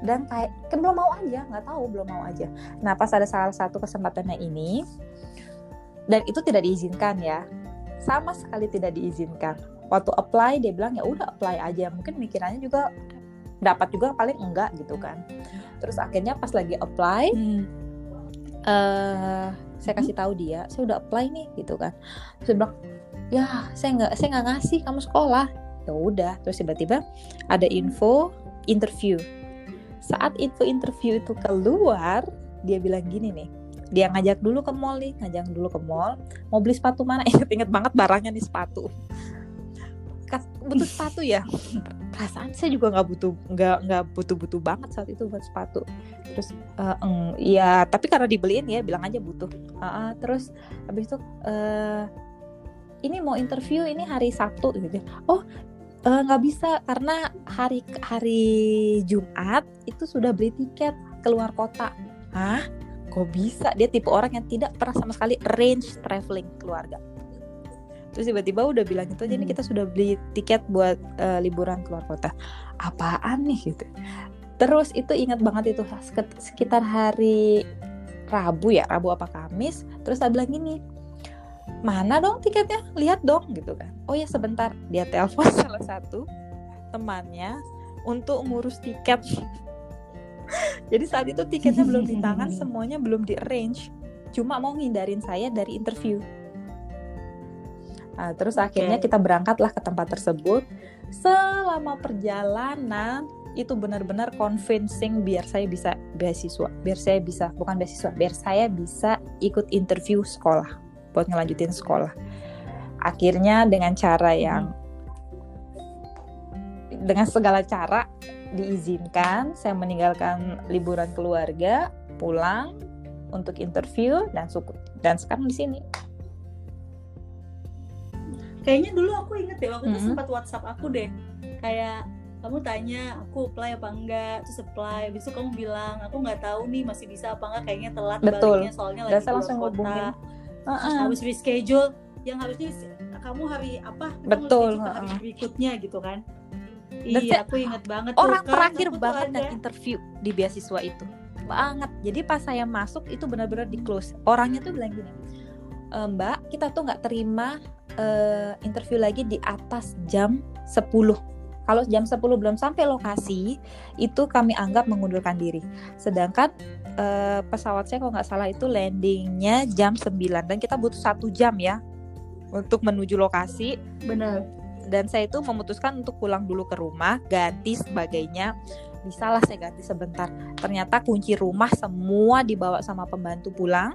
dan kayak kan belum mau aja nggak tahu belum mau aja. Nah pas ada salah satu kesempatannya ini dan itu tidak diizinkan ya. Sama sekali tidak diizinkan. Waktu apply dia bilang ya udah apply aja. Mungkin mikirannya juga dapat juga paling enggak gitu kan. Terus akhirnya pas lagi apply Hmm. eh saya kasih tahu dia saya udah apply nih gitu kan. Terus dia bilang ya saya nggak saya nggak ngasih kamu sekolah. Ya udah terus tiba-tiba ada info interview saat info interview itu keluar dia bilang gini nih. Dia ngajak dulu ke mall nih ngajak dulu ke mall. Mau beli sepatu mana? Inget-inget banget barangnya nih sepatu. Butuh sepatu ya? Perasaan saya juga nggak butuh nggak nggak butuh butuh banget saat itu buat sepatu. Terus eh, eng, ya tapi karena dibeliin ya bilang aja butuh. Ah, ah, terus habis itu eh, ini mau interview ini hari Sabtu gitu. Oh eh, nggak bisa karena hari hari Jumat itu sudah beli tiket keluar kota. Hah? Kok bisa? Dia tipe orang yang tidak pernah sama sekali arrange traveling keluarga. Terus tiba-tiba udah bilang itu aja nih Hmm. kita sudah beli tiket buat eh, liburan keluar kota. Apaan nih gitu. Terus itu ingat banget itu sekitar hari Rabu ya Rabu apa Kamis terus saya bilang gini mana dong tiketnya? Lihat dong gitu kan. Oh ya sebentar. Dia telepon salah satu temannya untuk ngurus tiket. Jadi saat itu tiketnya belum di tangan semuanya belum di arrange cuma mau ngindarin saya dari interview. Nah, terus akhirnya Oke. kita berangkatlah ke tempat tersebut. Selama perjalanan itu benar-benar convincing biar saya bisa beasiswa, biar saya bisa bukan beasiswa, biar saya bisa ikut interview sekolah buat ngelanjutin sekolah. Akhirnya dengan cara yang dengan segala cara diizinkan, saya meninggalkan liburan keluarga, pulang untuk interview dan suku dan sekarang di sini. kayaknya dulu aku inget deh waktu itu Mm-mm. sempat WhatsApp aku deh kayak kamu tanya aku apply apa enggak terus apply itu kamu bilang aku nggak tahu nih masih bisa apa enggak kayaknya telat Betul. baliknya soalnya Dan lagi saya keluar langsung kota hubungin. Terus Heeh. harus reschedule yang harusnya kamu hari apa Betul, hari heeh. berikutnya gitu kan? Dan iya aku inget banget tuh. Orang kan, terakhir tuh banget yang interview di beasiswa itu. Banget. Jadi pas saya masuk itu benar-benar di close. Orangnya tuh bilang gini "E, mbak kita tuh nggak terima eh, interview lagi di atas jam 10 kalau jam 10 belum sampai lokasi itu kami anggap mengundurkan diri. Sedangkan eh, pesawat saya kalau nggak salah itu landingnya jam 9 dan kita butuh satu jam ya untuk menuju lokasi. Bener dan saya itu memutuskan untuk pulang dulu ke rumah ganti sebagainya. Bisa lah saya ganti sebentar. Ternyata kunci rumah semua dibawa sama pembantu pulang.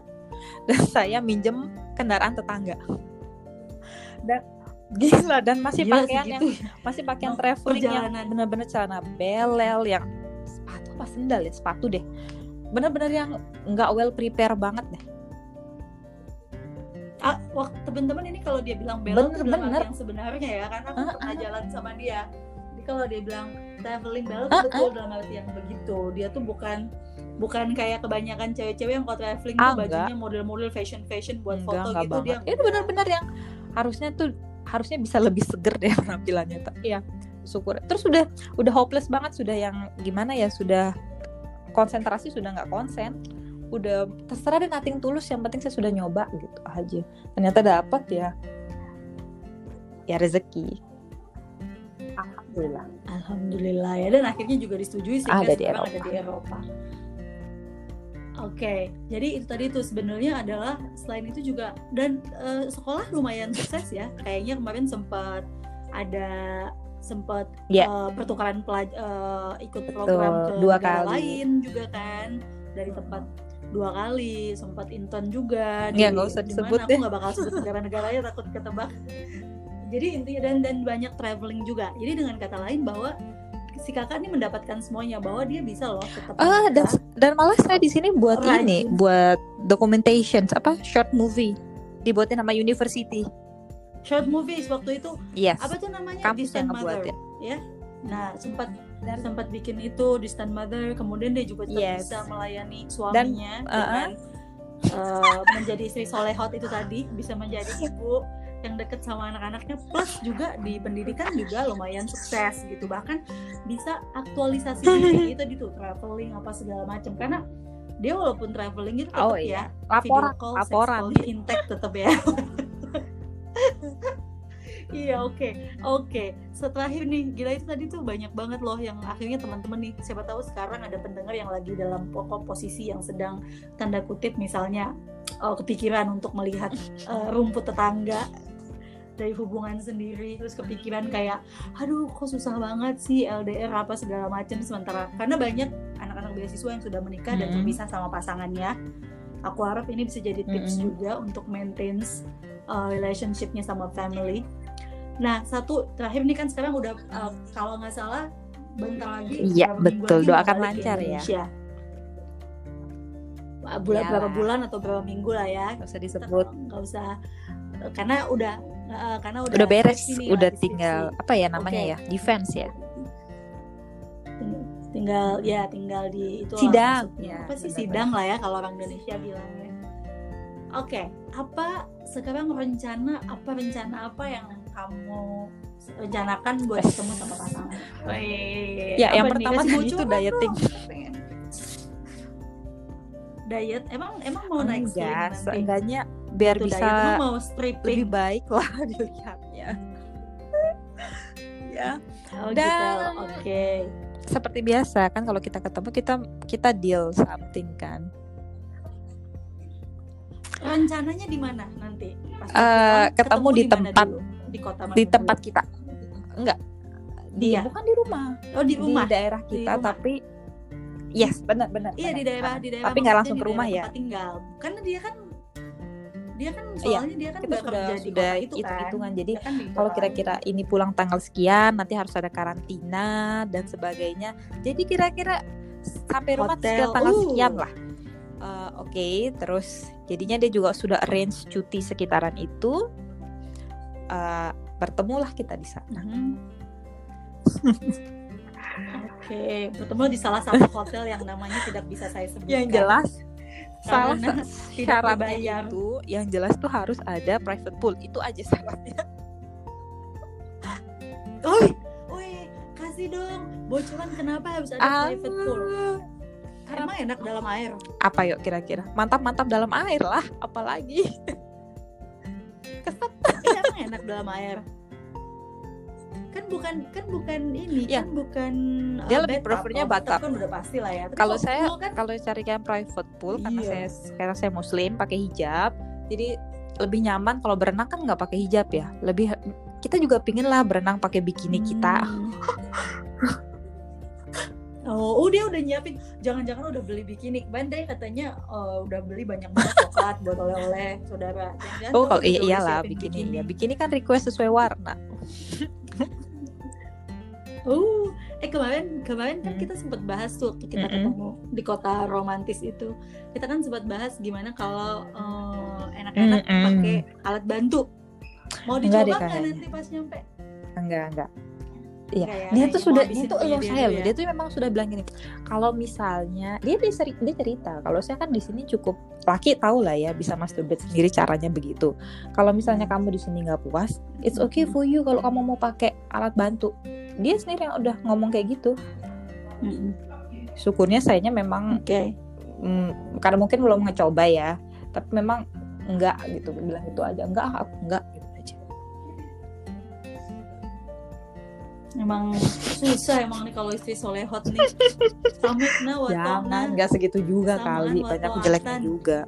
Dan saya minjem kendaraan tetangga. Dan gila dan masih Gila pakaian yang segitu. ya. masih pakaian Oh, traveling yang perjalanan. benar-benar celana belel yang sepatu apa sendal ya? Sepatu deh. Benar-benar yang nggak well prepare banget deh. Ah, waktu teman-teman ini kalau dia bilang belok Bener, dalam bener. yang sebenarnya ya karena aku Ah, pernah jalan sama dia. Jadi kalau dia bilang traveling belok Ah, betul dalam arti yang begitu. Dia tuh bukan bukan kayak kebanyakan cewek-cewek yang kalau traveling Ah, tuh bajunya model-model fashion fashion buat Enggak, foto enggak gitu banget. dia Itu benar-benar yang harusnya tuh harusnya bisa lebih seger deh penampilannya tapi ya syukur. Terus udah udah hopeless banget sudah yang gimana ya sudah konsentrasi sudah nggak konsen. Udah terserah deh nating tulus yang penting saya sudah nyoba gitu aja. Ternyata dapat ya. Ya rezeki. Alhamdulillah. Alhamdulillah ya dan akhirnya juga disetujui sehingga Ada di sekarang ada Eropa. di Eropa. Oke, jadi itu tadi tuh sebenarnya adalah selain itu juga dan eh, sekolah lumayan sukses ya. Kayaknya kemarin sempat ada sempat Ya. eh, pertukaran pelaj eh, ikut program ke dua negara kali. lain juga kan dari tempat dua kali sempat intern juga Ya, nggak usah di disebut deh. aku nggak bakal sebut negara-negaranya takut ketebak jadi intinya dan dan banyak traveling juga jadi dengan kata lain bahwa si kakak ini mendapatkan semuanya bahwa dia bisa loh tetap Ah, dan dan malah saya di sini buat Rajin. ini buat documentation apa short movie dibuatin sama university. Short movies waktu itu yes. apa tuh namanya? Kampus Distant yang Mother ngebuatin ya? Nah sempat Dan- sempat bikin itu Distant Mother kemudian dia juga tetap Yes. bisa melayani suaminya uh-uh. dengan eh, menjadi istri solehot itu tadi bisa menjadi ibu yang deket sama anak-anaknya plus juga di pendidikan juga lumayan sukses gitu bahkan bisa aktualisasi diri itu di tuh traveling apa segala macam karena dia walaupun traveling itu tetap Oh, ya iya. laporan video call, laporan intact tetap ya. Iya oke oke. Setelah ini gila itu tadi tuh banyak banget loh yang akhirnya teman-teman nih siapa tahu sekarang ada pendengar yang lagi dalam pokok posisi yang sedang tanda kutip misalnya eh, kepikiran untuk melihat eh, rumput tetangga dari hubungan sendiri terus kepikiran kayak aduh kok susah banget sih LDR apa segala macam sementara karena banyak anak-anak beasiswa yang sudah menikah dan Mm-mm. terpisah sama pasangannya aku harap ini bisa jadi tips Mm-mm. juga untuk maintain uh, relationshipnya sama family nah satu terakhir ini kan sekarang udah uh, kalau nggak salah bentar lagi Iya, betul. Doakan lancar ya. Bulan Iyalah. berapa bulan atau berapa minggu lah ya nggak usah disebut nggak usah karena udah uh, karena udah udah beres nih, udah tinggal apa ya namanya Oke. ya defense ya Ting- tinggal ya tinggal di itu Sidang. Ya, apa sih benar-benar. sidang lah ya kalau orang Indonesia bilangnya oke apa sekarang rencana apa rencana apa yang kamu rencanakan buat ketemu sama pasangan ya yang nih? pertama Kasih tadi itu dieting diet emang emang mau naik slim enggak seenggaknya biar Tuh, bisa mau stripping lebih baik lah dilihatnya ya oh, gitu Dan- oke seperti biasa kan kalau kita ketemu kita kita deal something kan rencananya di mana nanti Pas Eh, pulang, ketemu di tempat- dulu? di kota mana di dulu? tempat kita enggak di Iya. bukan di rumah oh di rumah di daerah Di kita rumah. tapi yes benar benar Iya benar. di daerah Ah, di daerah. tapi nggak langsung di ke rumah ya tinggal. Karena dia kan dia kan Iya, soalnya dia kan kita sudah sudah itu kan. hitungan jadi kan kalau kira-kira ini pulang tanggal sekian nanti harus ada karantina dan sebagainya. Jadi kira-kira sampai rumah Hotel, sekitar tanggal uh. sekian lah. Eh, oke terus jadinya dia juga sudah arrange cuti sekitaran itu. Eh, bertemulah kita di sana. Mhm. Oke, bertemu di salah satu hotel yang namanya tidak bisa saya sebutkan. yang jelas salah Karena syaratnya dibayar. itu yang jelas tuh harus ada private pool. Itu aja syaratnya. Oi, oi, kasih dong. Bocoran kenapa harus ada private pool? Ah, Emang enak dalam air. apa yuk kira-kira? Mantap-mantap dalam air lah apalagi. Iya, emang enak dalam air. Kan bukan kan bukan ini, Iya. kan bukan Dia uh, lebih bathtub. prefernya bathtub. kan udah pasti lah ya. Tapi kalau kalau saya kan kalau carikan private pool karena Iya. saya sekarang saya muslim pakai hijab jadi lebih nyaman kalau berenang kan nggak pakai hijab ya lebih kita juga pingin lah berenang pakai bikini kita Hmm. Oh, oh, dia udah nyiapin. Jangan-jangan udah beli bikini. Dia katanya eh, udah beli banyak banget coklat buat oleh-oleh saudara. Jangan-jangan oh kalau iya iyalah siapin bikini ya bikini kan request sesuai warna Oh, eh kemarin kemarin kan kita sempat bahas tuh waktu kita ketemu di kota romantis itu. Kita kan sempat bahas gimana kalau eh, enak-enak pakai alat bantu. Mau dicoba nggak kayaknya. nanti pas nyampe? enggak enggak Iya, ya, dia tuh sudah elok dia saya loh. ya. Dia tuh memang sudah bilang gini. Kalau misalnya dia dia, seri- dia cerita, kalau saya kan di sini cukup laki tahu lah ya bisa masturbate sendiri caranya begitu. Kalau misalnya kamu di sini nggak puas, it's okay for you kalau kamu mau pakai alat bantu. Dia sendiri yang udah ngomong kayak gitu. Mm-mm. Syukurnya sayanya memang Oke. mm, karena mungkin belum ngecoba ya, tapi memang enggak gitu bilang itu aja enggak aku enggak gitu aja. Emang susah emang nih kalau istri solehot nih. Samukna wa Jangan enggak segitu juga kali, banyak jeleknya juga.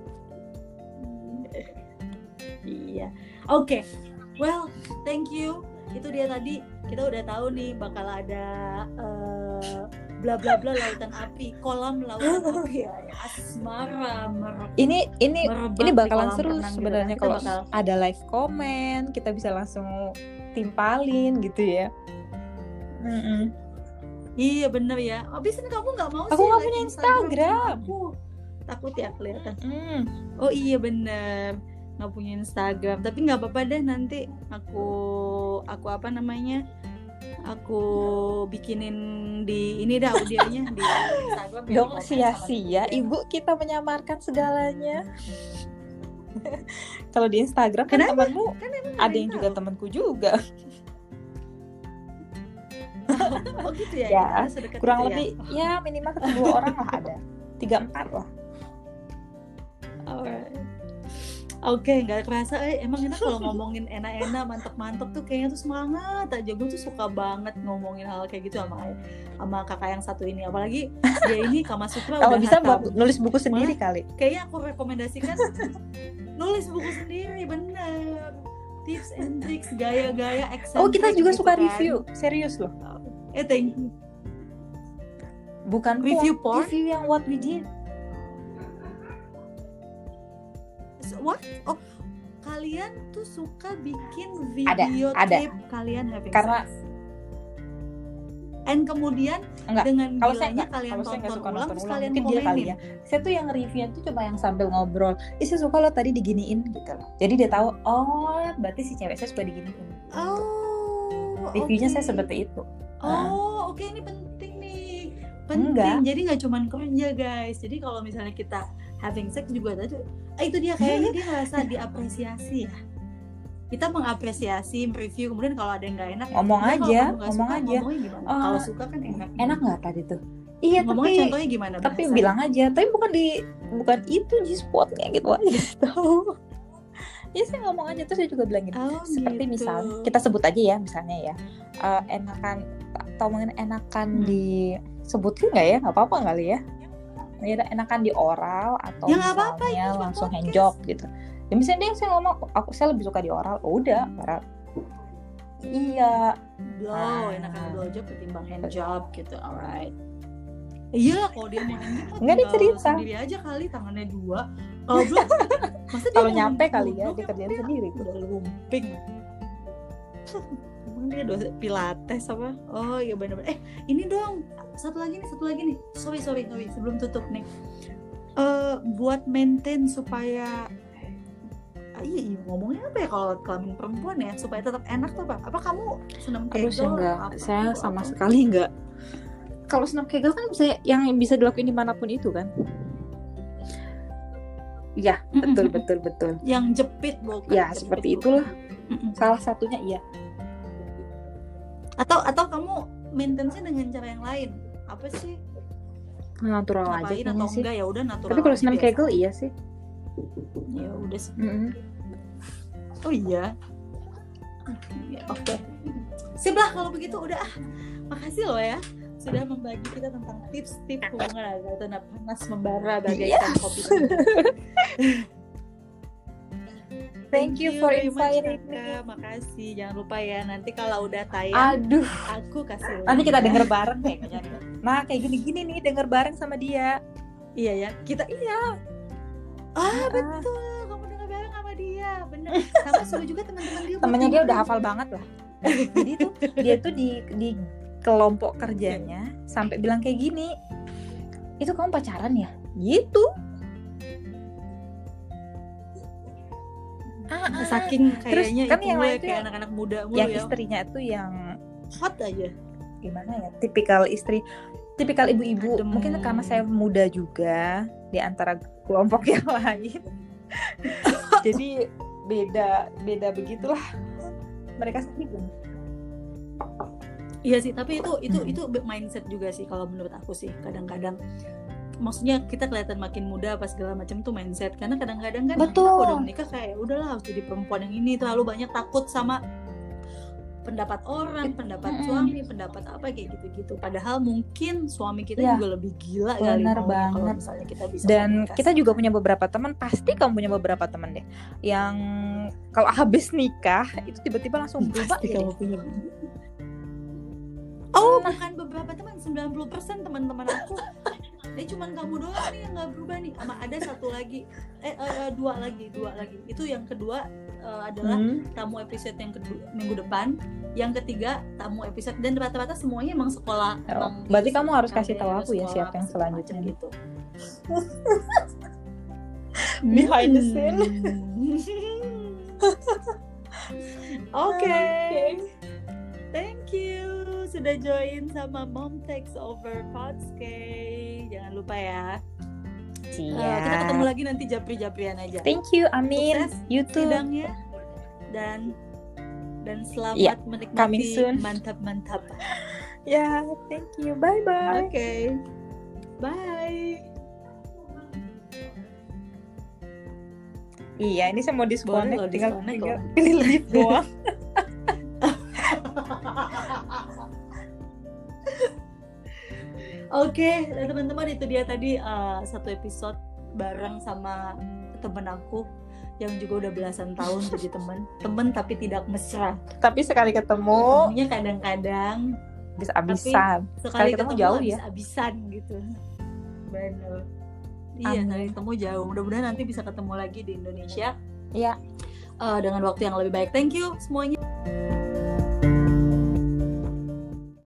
Iya. Oke. Well, thank you. Itu dia tadi kita udah tahu nih bakal ada eh, bla bla bla lautan api, kolam lautan api ya. Asmara merebak. Ini ini merebak ini bakalan seru gitu sebenarnya kalau bakal ada live comment kita bisa langsung timpalin gitu ya Mm-mm. Iya bener ya. Habis ini kamu nggak mau Aku sih nggak like punya Instagram Instagram. Aku takut ya kelihatan. Mm. Oh iya bener nggak punya Instagram. Tapi nggak apa-apa deh nanti aku aku apa namanya? Aku bikinin di ini dah audionya di Instagram. biar Dong sia-sia temen-temen. ibu kita menyamarkan segalanya. Kalau di Instagram kan temanmu Kan ada yang juga temanku juga. Oh gitu ya. Ya, Kurang itu ya? lebih ya minimal ketemu orang lah ada. Tiga empat lah. Alright. Oke, nggak kerasa eh emang enak kalau ngomongin enak-enak, mantep-mantep tuh kayaknya tuh semangat aja. Gue tuh suka banget ngomongin hal kayak gitu sama sama kakak yang satu ini. Apalagi dia ini Kama Sutra Kalau udah bisa buat nulis buku sendiri kali. Kayaknya aku rekomendasikan nulis buku sendiri, bener. Tips and tricks, gaya-gaya, Oh kita juga gitu suka kan. review, serius loh. Eh, thank you. Bukan Review porn? review yang what we did. What? Oh, kalian tuh suka bikin Ada, video ada. clip kalian having Karena- sex. And kemudian Enggak, dengan Kalau saya enggak, kalian kalau saya tonton enggak suka ulang nonton terus ulang, kalian mungkin dia kali ya. Saya tuh yang review tuh cuma yang sambil ngobrol. Ih saya suka lo tadi diginiin gitu loh. Jadi dia tahu, oh berarti si cewek saya suka diginiin. Oh, Reviewnya oke. saya seperti itu. Oh, oke ini penting nih. Penting. Enggak. Jadi nggak cuman kerja guys. Jadi kalau misalnya kita having sex juga tadi, ah, itu dia kayaknya dia ngerasa diapresiasi ya. Kita mengapresiasi, mereview, kemudian kalau ada yang nggak enak, Ngomong kalau aja, ngomong suka, aja. Eh, kalau suka kan enak. Enak nggak tadi tuh? Iya Ngomongnya tapi contohnya gimana? tapi bahasa? bilang aja. Tapi bukan di bukan itu G spotnya gitu aja tahu. Ya saya ngomong aja terus dia juga bilang gini. Oh, seperti gitu. misal kita sebut aja ya misalnya ya eh, enakan atau mungkin enakan Hmm. disebutkan nggak ya nggak apa-apa kali ya ya enakan di oral atau Ya, apa-apa, misalnya cuma langsung podcast. handjob gitu. Ya misalnya dia saya ngomong aku saya lebih suka di oral. Oh, udah oral iya. Blow Ah. enakan blow job ketimbang hand job gitu alright. Iya. Kalau dia mau hand job Nggak, dia tinggal cerita. sendiri aja kali tangannya dua. Kalau blow masa dia kalau nyampe hand kali ya dia kerjain sendiri udah lumping. Emang dia dosen pilates apa? Oh iya bener-bener. Eh ini dong satu lagi nih satu lagi nih sorry sorry sorry sebelum tutup nih eh buat maintain supaya Ah, iya, iya ngomongnya apa ya kalau kelamin perempuan ya supaya tetap enak tuh apa? Apa kamu senam Aduh, kegel? saya enggak. Apa? Saya Apa? sama sekali enggak. Kalau senam kegel kan bisa yang bisa dilakuin di mana pun itu kan. Iya, betul betul betul. Yang jepit bukan? Ya, Jepit seperti bukan. itulah. Mm-mm. Salah satunya iya. Atau atau kamu maintenance dengan cara yang lain? Apa sih? Natural aja kayaknya atau sih. enggak ya udah natural. Tapi kalau senam kegel iya sih. ya udah sih. Mm-mm. Oh iya. Ya, Oke. Sip lah kalau begitu udah ah. Makasih loh ya sudah membagi kita tentang tips-tips hubungan agar tanah panas membara bagaikan kopi. Thank you for inviting Kakak. Makasih. Jangan lupa ya nanti kalau udah tayang Aduh, aku kasih nanti kita ya. denger bareng kayaknya. Nah, kayak gini-gini nih denger bareng sama dia. Iya ya. Kita iya. Ah, Ah, betul. Kamu dengar bareng sama dia. Bener. Sama suruh juga teman-teman dia. buat Temennya dia udah hafal banget lah. Jadi tuh dia tuh di di kelompok kerjanya sampai bilang kayak gini. Itu kamu pacaran ya? Gitu. Ah, ah. Saking Terus kayaknya kan itu yang lain tuh kayak anak-anak muda mulu yang ya. istrinya tuh yang hot aja. gimana ya tipikal istri tipikal ibu-ibu mungkin karena saya muda juga di antara kelompok yang lain jadi beda beda begitulah mereka sendiri Iya sih, tapi itu itu Hmm. itu mindset juga sih kalau menurut aku sih. Kadang-kadang maksudnya kita kelihatan makin muda apa segala macam tuh mindset karena kadang-kadang kan Betul. kita udah menikah kayak udahlah harus jadi perempuan yang ini terlalu banyak takut sama pendapat orang, pendapat Mm-mm. suami, pendapat apa kayak gitu-gitu. Padahal mungkin suami kita Ya, juga lebih gila kali benar maunya kalau banget. misalnya kita bisa dan komunikasi. kita juga punya beberapa teman pasti kamu punya beberapa teman deh yang kalau habis nikah itu tiba-tiba langsung berubah pasti ya kamu deh. punya. Oh, bukan beberapa teman, 90% teman-teman aku. Eh cuman kamu doang nih yang nggak berubah nih. Sama ada satu lagi, eh, eh, eh, dua lagi, dua lagi. Itu yang kedua eh, adalah Hmm. tamu episode yang kedua minggu depan. yang ketiga tamu episode dan rata-rata semuanya emang sekolah Oh, emang berarti kamu harus kasih tahu aku ya siapa yang selanjutnya. gitu Behind the scene. Oke. Thank you sudah join sama Mom Takes Over Podcast. Jangan lupa ya. Eh, kita ketemu lagi nanti japri-japrian aja. Thank you, Amin. Sukses YouTube. sidangnya dan dan selamat Ya, menikmati mantap-mantap. Ya, thank you. Bye bye. Oke. Bye. Iya, ini saya mau disconnect, tinggal, tinggal pilih lift doang. Oke, dan teman-teman itu dia tadi uh, satu episode bareng sama temen aku yang juga udah belasan tahun jadi temen. Temen tapi tidak mesra. Tapi sekali ketemu ketemunya kadang-kadang bisa abisan. sekali ketemu ketemu, jauh ya? abisan gitu. Benar iya sekali ketemu jauh. Mudah-mudahan nanti bisa ketemu lagi di Indonesia. Iya. uh, dengan waktu yang lebih baik. Thank you semuanya